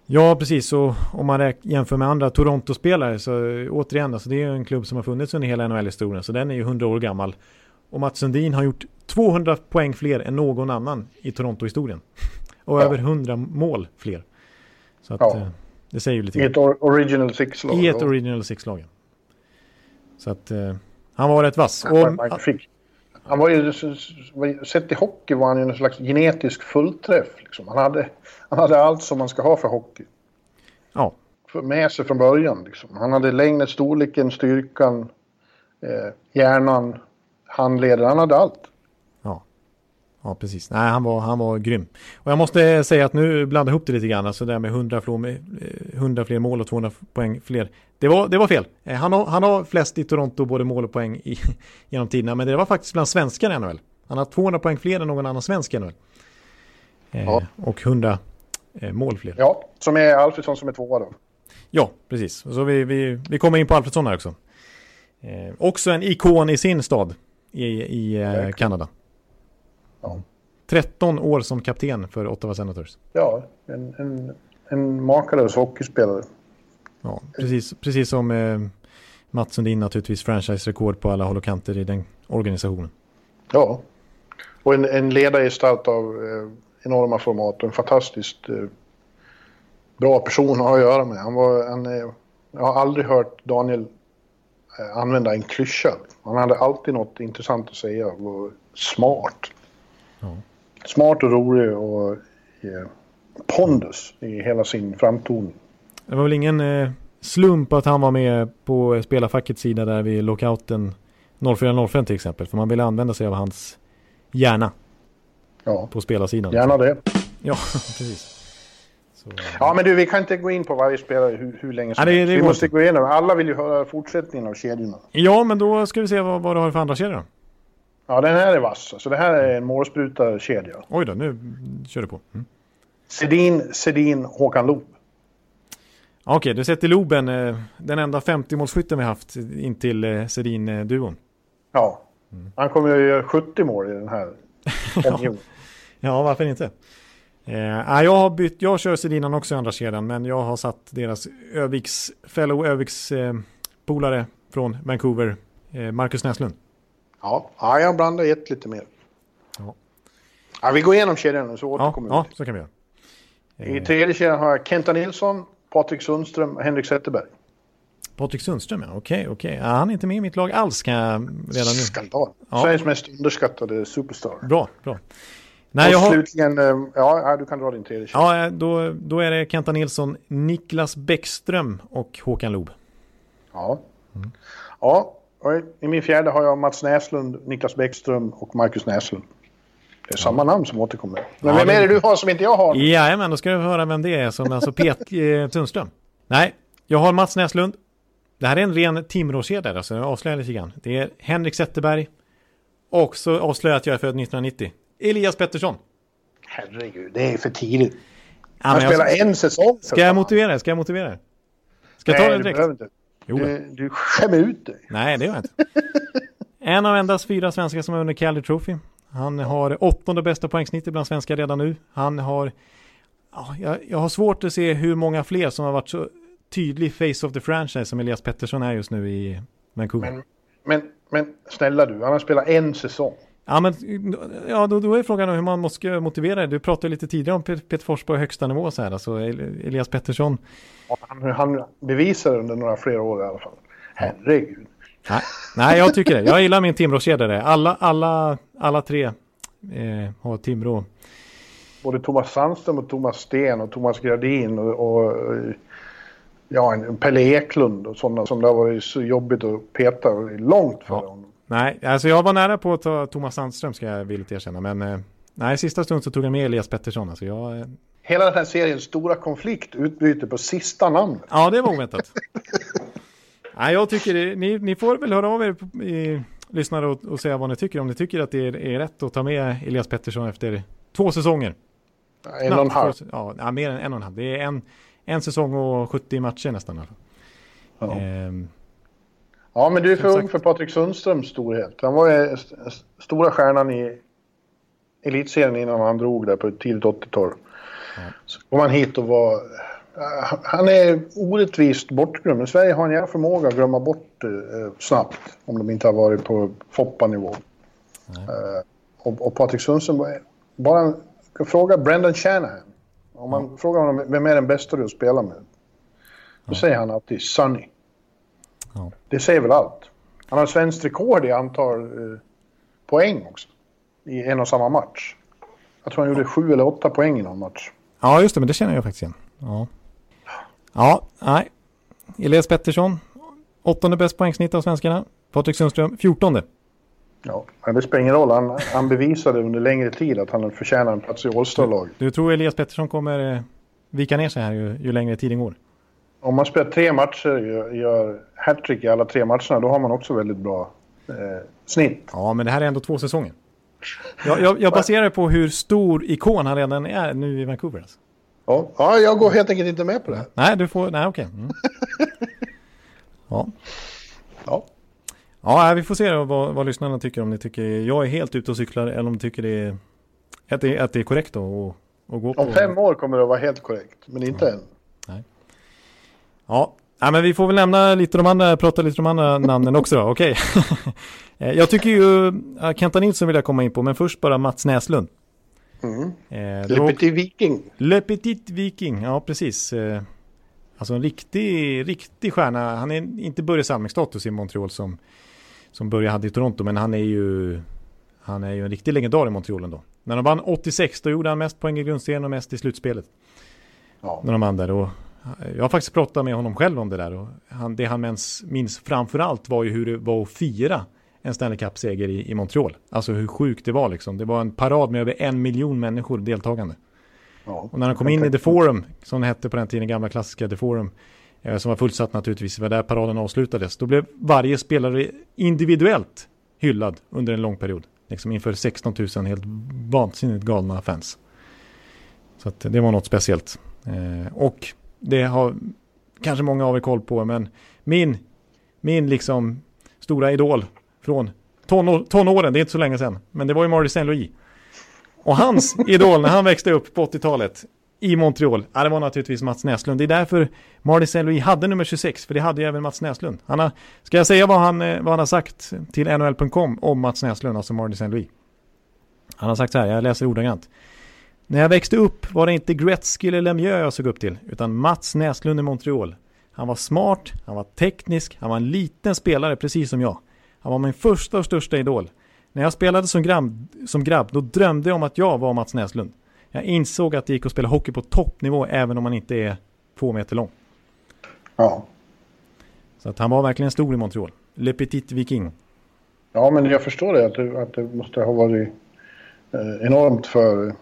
Ja, precis. Och om man jämför med andra Toronto-spelare så återigen, alltså, det är en klubb som har funnits under hela NHL-historien, så den är ju 100 år gammal. Och Mats Sundin har gjort 200 poäng fler än någon annan i Toronto-historien. Och ja. över 100 mål fler. Så att, ja. Eh, det säger ju lite I ett original six-lag. I ett original six-lag. Så att uh, han var rätt vass. Och, han, han var ju, sett i hockey var han ju en slags genetisk fullträff. Liksom. Han, hade, han hade allt som man ska ha för hockey. Ja. Med sig från början. Liksom. Han hade längden, storleken, styrkan, eh, hjärnan, handleden. Han hade allt. Ja, precis. Nej, han var, han var grym. Och jag måste säga att nu blandar ihop det lite grann. Alltså det där med 100 fler, 100 eh, fler mål och 200 poäng fler. Det var, det var fel. Eh, han har, han har flest i Toronto, både mål och poäng i, genom tiderna. Men det var faktiskt bland svenskar i NHL. Han har 200 poäng fler än någon annan svensk i NHL. Eh, ja. Och 100 mål fler. Ja, som är Alfredsson som är tvåa då. Ja, precis. Så vi, vi, vi kommer in på Alfredsson här också. Eh, också en ikon i sin stad i, i eh, Kanada. Ja. 13 år som kapten för Ottawa Senators. Ja, en, en, en makalös hockeyspelare. Ja, precis, precis som eh, Mats Sundin naturligtvis franchise-rekord på alla håll och kanter i den organisationen. Ja, och en, en ledargestalt av eh, enorma format och en fantastiskt eh, bra person att ha att göra med. Han var, han, eh, jag har aldrig hört Daniel eh, använda en klyscha. Han hade alltid något intressant att säga och smart. Ja. Smart och rolig och eh, pondus i hela sin framtoning. Det var väl ingen eh, slump att han var med på spelarfackets sida där vid lockouten 04.05 till exempel. För man ville använda sig av hans hjärna. Ja. På spelarsidan. Gärna det. Ja, precis. Så, ja, men du, vi kan inte gå in på varje spelare hur, hur länge som helst. Vi måste gå igenom. Alla vill ju höra fortsättningen av kedjorna. Ja, men då ska vi se vad, vad du har för andra kedjor. Ja, den här är vass. Så det här är en målsprutarkedja. Oj då, nu kör du på. Mm. Sedin, Sedin, Håkan Loob. Okej, okay, du sätter Loben, eh, den enda 50-målsskytten vi haft in till eh, Sedin-duon. Ja, mm. han kommer ju göra 70 mål i den här ja. ja, varför inte? Eh, jag har bytt, jag kör Sedinan också i andra kedjan, men jag har satt deras Öviks, fellow Öviks eh, polare från Vancouver, eh, Marcus Näslund. Ja, ja jag blandar ett lite mer. Ja. ja vi går igenom kedjan nu så återkommer ja, vi. Ja, så kan vi göra. I tredje kedjan har jag Kenta Nilsson, Patrik Sundström och Henrik Zetterberg. Patrik Sundström, ja. Okej, okej. Ja, han är inte med i mitt lag alls kan jag redan nu. Skandal. Ja. Sveriges mest underskattade superstar. Bra, bra. Nej, och jag slutligen, har... Eh, ja, du kan dra din tredje kedja. Ja, då, då är det Kenta Nilsson, Niklas Bäckström och Håkan Loob. Ja. Mm. Ja, i min fjärde har jag Mats Näslund, Niklas Bäckström och Marcus Näslund. Det är samma namn som återkommer. Men ja, vem är det du har som inte jag har? Ja, men då ska du höra vem det är som alltså Pet eh, Tunström. Nej, jag har Mats Näslund. Det här är en ren Timråkedja, alltså jag avslöjar lite grann. Det är Henrik Zetterberg. Och så avslöjar jag att jag är född 1990. Elias Pettersson. Herregud, det är för tidigt. Ja, Han spelar jag... en säsong. Ska jag motivera? Ska jag motivera? Ska jag ta det direkt? Jo. Du, du skämmer ut dig. Nej, det gör jag inte. en av endast fyra svenskar som har vunnit Calder Trophy. Han har åttonde bästa poängsnitt bland svenskar redan nu. Han har, ja, jag, jag, har svårt att se hur många fler som har varit så tydlig face of the franchise som Elias Pettersson är just nu i Vancouver. Men, men, men snälla du, han har spelat en säsong. Ja, men ja, då, då är frågan hur man måste motivera det. Du pratade lite tidigare om Peter Forsberg högsta nivå så här. Alltså Elias Pettersson. Han, han bevisar under några flera år i alla fall. Herregud. Nej, nej jag tycker det. Jag gillar min Timrå-kedja Alla, alla, alla tre eh, har Timrå. Både Thomas Sandström och Thomas Sten och Thomas Gradin och, och ja, Pelle Eklund och sådana som det har varit så jobbigt att peta långt före ja. honom. Nej, alltså jag var nära på att ta Thomas Sandström ska jag villigt erkänna. Men eh, nej, sista stund så tog jag med Elias Pettersson. Alltså jag, eh, Hela den här seriens stora konflikt utbryter på sista namnet. ja, det var oväntat. nej, jag tycker det, ni, ni får väl höra av er i, lyssnare och, och säga vad ni tycker. Om ni tycker att det är, är rätt att ta med Elias Pettersson efter två säsonger. En och en halv. Ja, mer än en och en halv. Det är en, en säsong och 70 matcher nästan. Ja. Ehm, Ja, men du är för ung för Patrik Sundströms storhet. Han var ju st- st- stora stjärnan i elitserien innan han drog där på tidigt 80-tal. Så kom han hit och var... eh, Han är orättvist bortglömd. Men Sverige har en jävla förmåga att glömma bort eh, snabbt. Om de inte har varit på Foppa-nivå. Eh, och, och Patrik Sundström, bara fråga Brendan Shanahan. Om man frågar honom vem är den bästa du spelar med? Då säger han alltid Sonny. Ja. Det säger väl allt. Han har svenskt rekord i antal eh, poäng också. I en och samma match. Jag tror han gjorde sju eller åtta poäng i någon match. Ja, just det, men det känner jag faktiskt igen. Ja, ja nej. Elias Pettersson, åttonde bäst poängsnitt av svenskarna. Patrik Sundström, fjortonde. Ja, men det spelar ingen roll. Han, han bevisade under längre tid att han förtjänar en plats i All-Star-laget. Du tror Elias Pettersson kommer eh, vika ner sig här ju, ju längre tiden går? Om man spelar tre matcher och gör, hattrick i alla tre matcherna, då har man också väldigt bra eh, snitt. Ja, men det här är ändå två säsonger. Jag, jag, jag baserar på hur stor ikon han redan är nu i Vancouver. Alltså. Ja, ja, jag går helt enkelt inte med på det här. Nej, du får, nej okej. Mm. Ja. Ja. Ja, vi får se vad, vad lyssnarna tycker. Om ni tycker jag är helt ute och cyklar eller om de tycker det är, att, det, att det är korrekt då att, att gå på. Om fem år kommer det att vara helt korrekt, men inte än. Ja, nej, men vi får väl nämna lite de andra, prata lite om de andra namnen också då. Okej. Eh, jag tycker ju, ja, Kenta Nilsson vill jag komma in på, men först bara Mats Näslund. Mm. Eh, Le Petit Viking. Le Petit Viking, ja precis. Eh, Alltså en riktig, riktig stjärna. Han är inte Börje Salming-status i Montreal som, som Börje hade i Toronto, men han är ju han är ju en riktig legendar i Montreal ändå. När de vann 86, då gjorde han mest poäng i grundserien och mest i slutspelet. Ja. När de vann där. Och jag har faktiskt pratat med honom själv om det där. Och han, det han minns, minns framförallt var ju hur det var att fira en Stanley Cup-seger i, i Montreal. Alltså hur sjukt det var liksom. Det var en parad med över en miljon människor deltagande. Ja. Och när han kom in i The Forum, som det hette på den tiden, gamla klassiska The Forum, eh, som var fullsatt naturligtvis, var där paraden avslutades, då blev varje spelare individuellt hyllad under en lång period. Liksom inför 16 000 helt vansinnigt galna fans. Så att det var något speciellt. Eh, och det har kanske många av er koll på, men min, min liksom stora idol från tonår, tonåren, det är inte så länge sedan, men det var ju Marty St. Louis. Och hans idol när han växte upp på 80-talet i Montreal, ja, det var naturligtvis Mats Näslund. Det är därför Marty St. Louis hade nummer 26, för det hade ju även Mats Näslund. Han har, ska jag säga vad han, eh, vad han har sagt till NHL.com om Mats Näslund, alltså Marty St. Louis? Han har sagt så här, jag läser ordagrant. När jag växte upp var det inte Gretzky eller Lemieux jag såg upp till, utan Mats Näslund i Montreal. Han var smart, han var teknisk, han var en liten spelare precis som jag. Han var min första och största idol. När jag spelade som grabb, som grabb, då drömde jag om att jag var Mats Näslund. Jag insåg att det gick att spela hockey på toppnivå även om man inte är två meter lång. Ja. Så att han var verkligen stor i Montreal. Le Petit Viking. ja, men jag förstår det att det, att det måste ha varit eh, enormt för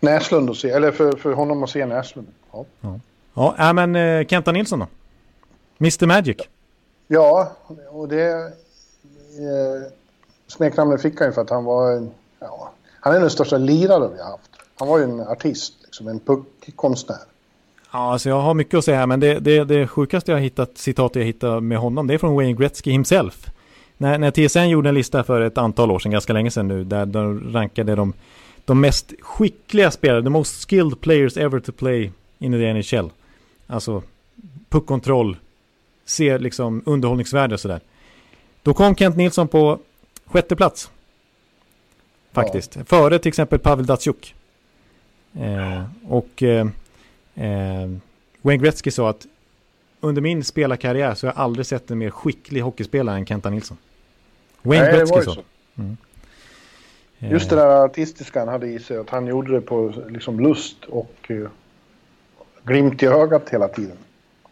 Näslund att se, eller för, för honom att se Näslund. Ja, Ja, äh, men eh, Kenta Nilsson då? Mr Magic. ja och det eh, smeknamnet fick han ju för att han var en, ja, han är den största liraren vi har haft. Han var ju en artist, liksom en puckkonstnär. Ja, alltså jag har mycket att säga här, men det, det, det sjukaste jag har hittat, citat jag hittat med honom, det är från Wayne Gretzky himself. När, när TSN gjorde en lista för ett antal år sedan, ganska länge sedan nu, där de rankade de, de mest skickliga spelare, the most skilled players ever to play in the NHL. Alltså puckkontroll, ser liksom underhållningsvärde och sådär. Då kom Kent Nilsson på sjätte plats. Faktiskt. Före till exempel Pavel Datsjuk. Eh, och eh, eh, Wayne Gretzky sa att under min spelarkarriär så har jag aldrig sett en mer skicklig hockeyspelare än Kenta Nilsson. Wayne Nej, Gretzky sa. så. Eh, Just det där artistiska han hade i sig, att han gjorde det på liksom lust och uh, glimt i ögat hela tiden.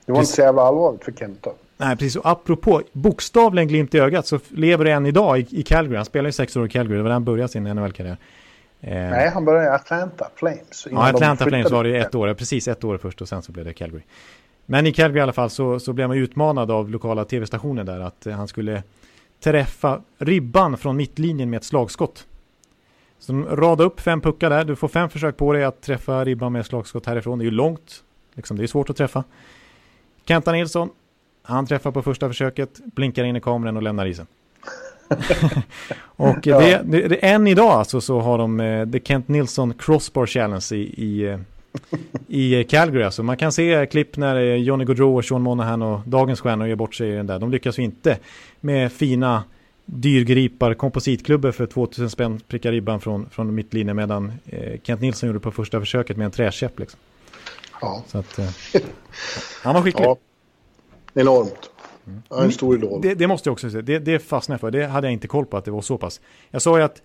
Det var Precis. inte så jävla allvarligt för Kenta. Nej, precis. Och apropå bokstavligen glimt i ögat så lever det än idag i, i Calgary. Han spelar ju sex år i Calgary. Det var där han började sin NHL-karriär. Eh, Nej, han började i Atlanta Flames. Ja, Atlanta Flames var det ett år. Precis ett år först och sen så blev det Calgary. Men i Calgary i alla fall så, så blev man utmanad av lokala tv-stationer där att han skulle träffa ribban från mittlinjen med ett slagskott. Så de radade upp fem puckar där. Du får fem försök på dig att träffa ribban med slagskott härifrån. Det är ju långt. Liksom, det är svårt att träffa. Kenta Nilsson, han träffar på första försöket, blinkar in i kameran och lämnar isen. och ja. det, det, det, än idag alltså så har de eh, The Kent Nilsson Crossbar Challenge i, i, eh, i Calgary. Alltså man kan se klipp när eh, Johnny Gaudreau och Sean Monahan och dagens stjärnor gör bort sig i den där. De lyckas ju inte med fina dyrgripar, kompositklubbor för 2000 spänn prickar ribban från, från mittlinjen medan eh, Kent Nilsson gjorde på första försöket med en träkäpp. Liksom. Ja. Så att, eh, han var skicklig. Ja. Enormt. Mm. Ja, en stor idol. Det, det, måste jag också säga. Det, det fastnade jag för. Det hade jag inte koll på att det var så pass. Jag sa ju att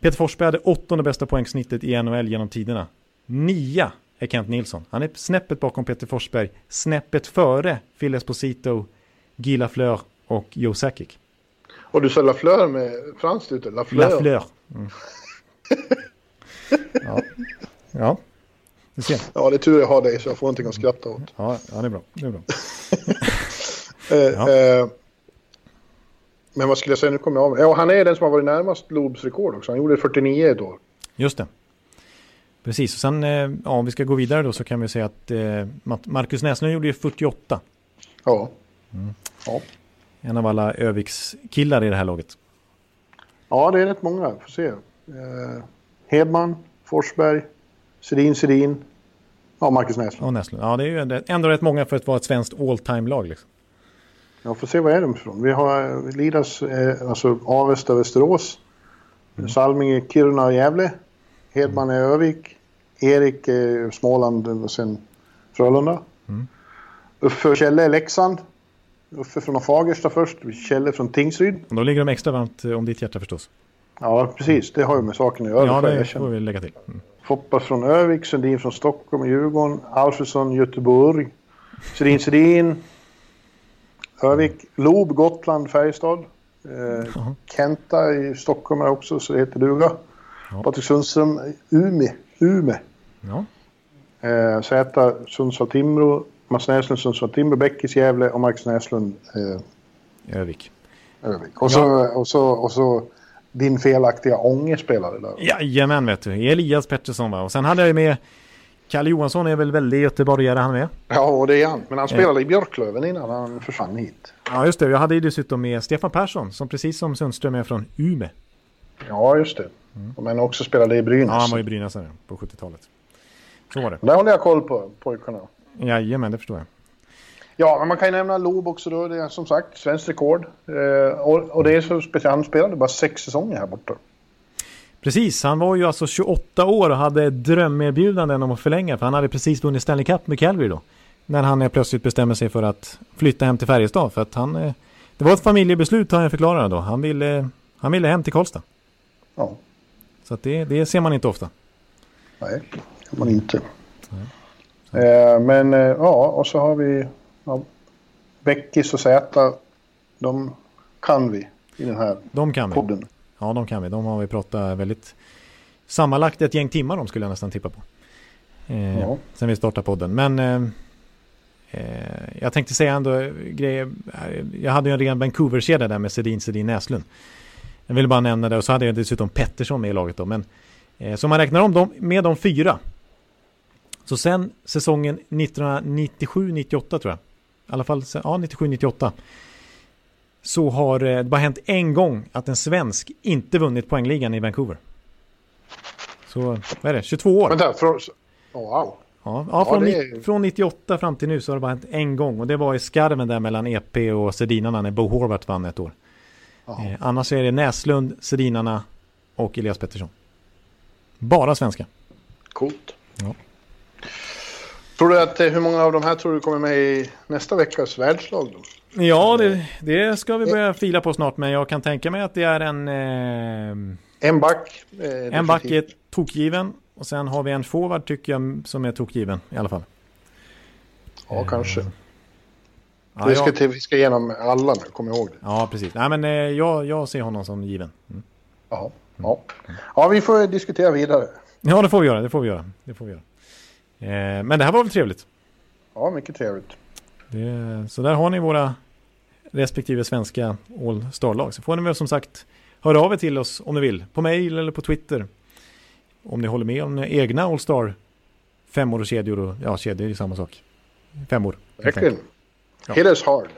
Peter Forsberg hade åttonde bästa poängsnittet i NHL genom tiderna. Nia är Kent Nilsson. Han är snäppet bakom Peter Forsberg. Snäppet före Phil Esposito, Guy Lafleur och Joe Sakic. Och du sa Lafleur med franskt ute? Lafleur. Lafleur. Mm. ja. ja. Ser. Ja, det är tur jag har dig så jag får någonting att skratta åt. Ja, ja det är bra. Det är bra. eh, ja. eh, men vad skulle jag säga, nu kommer jag av Ja, han är den som har varit närmast Lobs rekord också. Han gjorde 49 ett år. Just det. Precis, och sen eh, ja, om vi ska gå vidare då så kan vi säga att eh, Marcus Näslund gjorde ju 48. Ja. Mm. ja. En av alla Öviks killar i det här laget. Ja, det är rätt många. Får se. Eh, Hedman, Forsberg, Sedin, Sedin. Ja, Marcus Näslund. Och Näslund. Ja, det är ju ändå rätt många för att vara ett svenskt all time-lag. Liksom. Ja, får se vad är de ifrån. Vi har Lidas, eh, alltså Avesta, Västerås. Mm. Salming, Kiruna och Gävle. Hedman är Övik. Erik är Småland och sen Frölunda. Mm. Uffe Kjelle är Leksand. Uffe från Fagersta först, Kjelle från Tingsryd. Och då ligger de extra varmt om ditt hjärta förstås. Ja, precis. Det har ju med saken att göra. Ja, det får vi lägga till. Mm. Foppa från Övik, Sundin från Stockholm och Djurgården, Alfredsson Göteborg, Sedin Sedin, Övik, Lob, Gotland, Färjestad. Eh, Kenta i Stockholm är också, så det heter duga. Ja. Patrik Sundström, Ume. Ume. Ja. Eh, Zäta, Sundsvall-Timrå, Mats Näslund, Sundsvall-Timrå, Bäckis, Gävle och Marcus Näslund. Eh, Övik. Övik. Och så, ja. och så, och så din felaktiga Ånge spelade där. Jajamän vet du, Elias Pettersson va. Och sen hade jag med Kalle Johansson är väl väldigt göteborgare han med. Ja, och det är han. Men han spelade eh. i Björklöven innan han försvann hit. Ja, just det. Jag hade ju dessutom med Stefan Persson som precis som Sundström är från Ume. Ja, just det. Mm. Men också spelade i Brynäs. Ja, han var i Brynäs på 70-talet. Så var det. Där håller jag koll på pojkarna. Jajamän, det förstår jag. Ja, men man kan ju nämna Lob också då. Det är som sagt svenskt rekord. Eh, och, och, det är så speciellt. Han spelade bara sex säsonger här borta. Precis, han var ju alltså 28 år och hade drömerbjudanden om att förlänga. För han hade precis vunnit Stanley Cup med Calgary då. När han plötsligt bestämmer sig för att flytta hem till Färjestad. För att han... Eh, det var ett familjebeslut har jag förklarat då. Han ville, han ville hem till Karlstad. Ja. Så att det, det ser man inte ofta. Nej, det kan man inte. Eh, men eh, ja, och så har vi ja, Beckis och Zäta. De kan vi i den här de kan podden. Vi. Ja, de kan vi. De har vi pratat väldigt sammanlagt ett gäng timmar om skulle jag nästan tippa på. Eh, ja. Sen vi startade podden. Men eh, eh, jag tänkte säga ändå grejer. Jag hade ju en ren Vancouver-kedja där med Sedin, Sedin, Näslund. Jag ville bara nämna det och så hade jag dessutom Pettersson med i laget då. Men eh, så man räknar om dem med de fyra. Så sen säsongen 1997-98 tror jag. I alla fall ja, 97-98 så har det bara hänt en gång att en svensk inte vunnit poängligan i Vancouver. Så vad är det, 22 år? Vänta, från... Oh, wow. Ja, ja, från, ja är... från 98 fram till nu så har det bara hänt en gång och det var i skarven där mellan EP och Sedinarna när Bo Horvath vann ett år. Eh, annars är det Näslund, Sedinarna och Elias Pettersson. Bara svenska. Coolt. Ja. Tror du att, eh, hur många av de här tror du kommer med i nästa veckas världslag då? Ja, det, det, ska vi börja fila på snart, men jag kan tänka mig att det är en... Eh, en back. Eh, en back är tokgiven. Och sen har vi en forward tycker jag som är tokgiven i alla fall. Ja, eh, kanske. Ja, vi, ska till, vi ska igenom alla nu, kom ihåg det. Ja, precis. Nej, men eh, jag, jag ser honom som given. Mm. Jaha. Ja. ja, vi får diskutera vidare. Ja, det får vi göra. Det får vi göra. Det får vi göra. Eh, men det här var väl trevligt. Ja, mycket trevligt. Det, så där har ni våra respektive svenska All-Star-lag. Så får ni väl som sagt höra av er till oss om ni vill. På mail eller på Twitter. Om ni håller med om egna All-Star femmor och kedjor. Och, ja, kedjor är samma sak. Femmor. Verkligen. Ja. Hit us hard.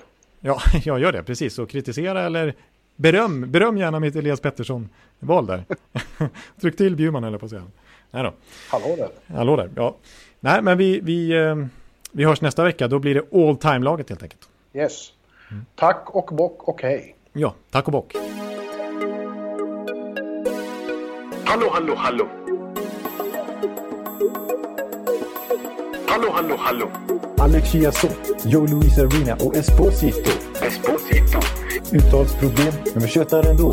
Ja, jag gör det. Precis. Och kritisera eller beröm. Beröm gärna mitt Elias Pettersson-val där. Tryck till Bjurman eller på att säga. Nej då. Hallå där. Hallå där. Ja. Nej, men vi, vi, eh, vi hörs nästa vecka. Då blir det all-time-laget helt enkelt. Yes. Tack och bock och hej. Ja, tack och bock. Hallå, hallå, hallå. Hallå, hallå, hallå. Alex Chiazot, Joe Luis Arena och Esposito. Esposito. Uttalsproblem, men vi tjötar ändå.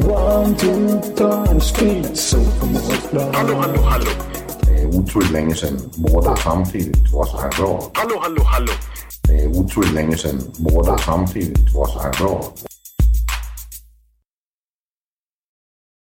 One, two, time, speed, so Hallå, hallå, hallå. Det er utroligt længe siden mor, der samtidig var så her råd. Hallå, hallå, hallå. Det er utroligt længe siden mor, der samtidig var så her råd.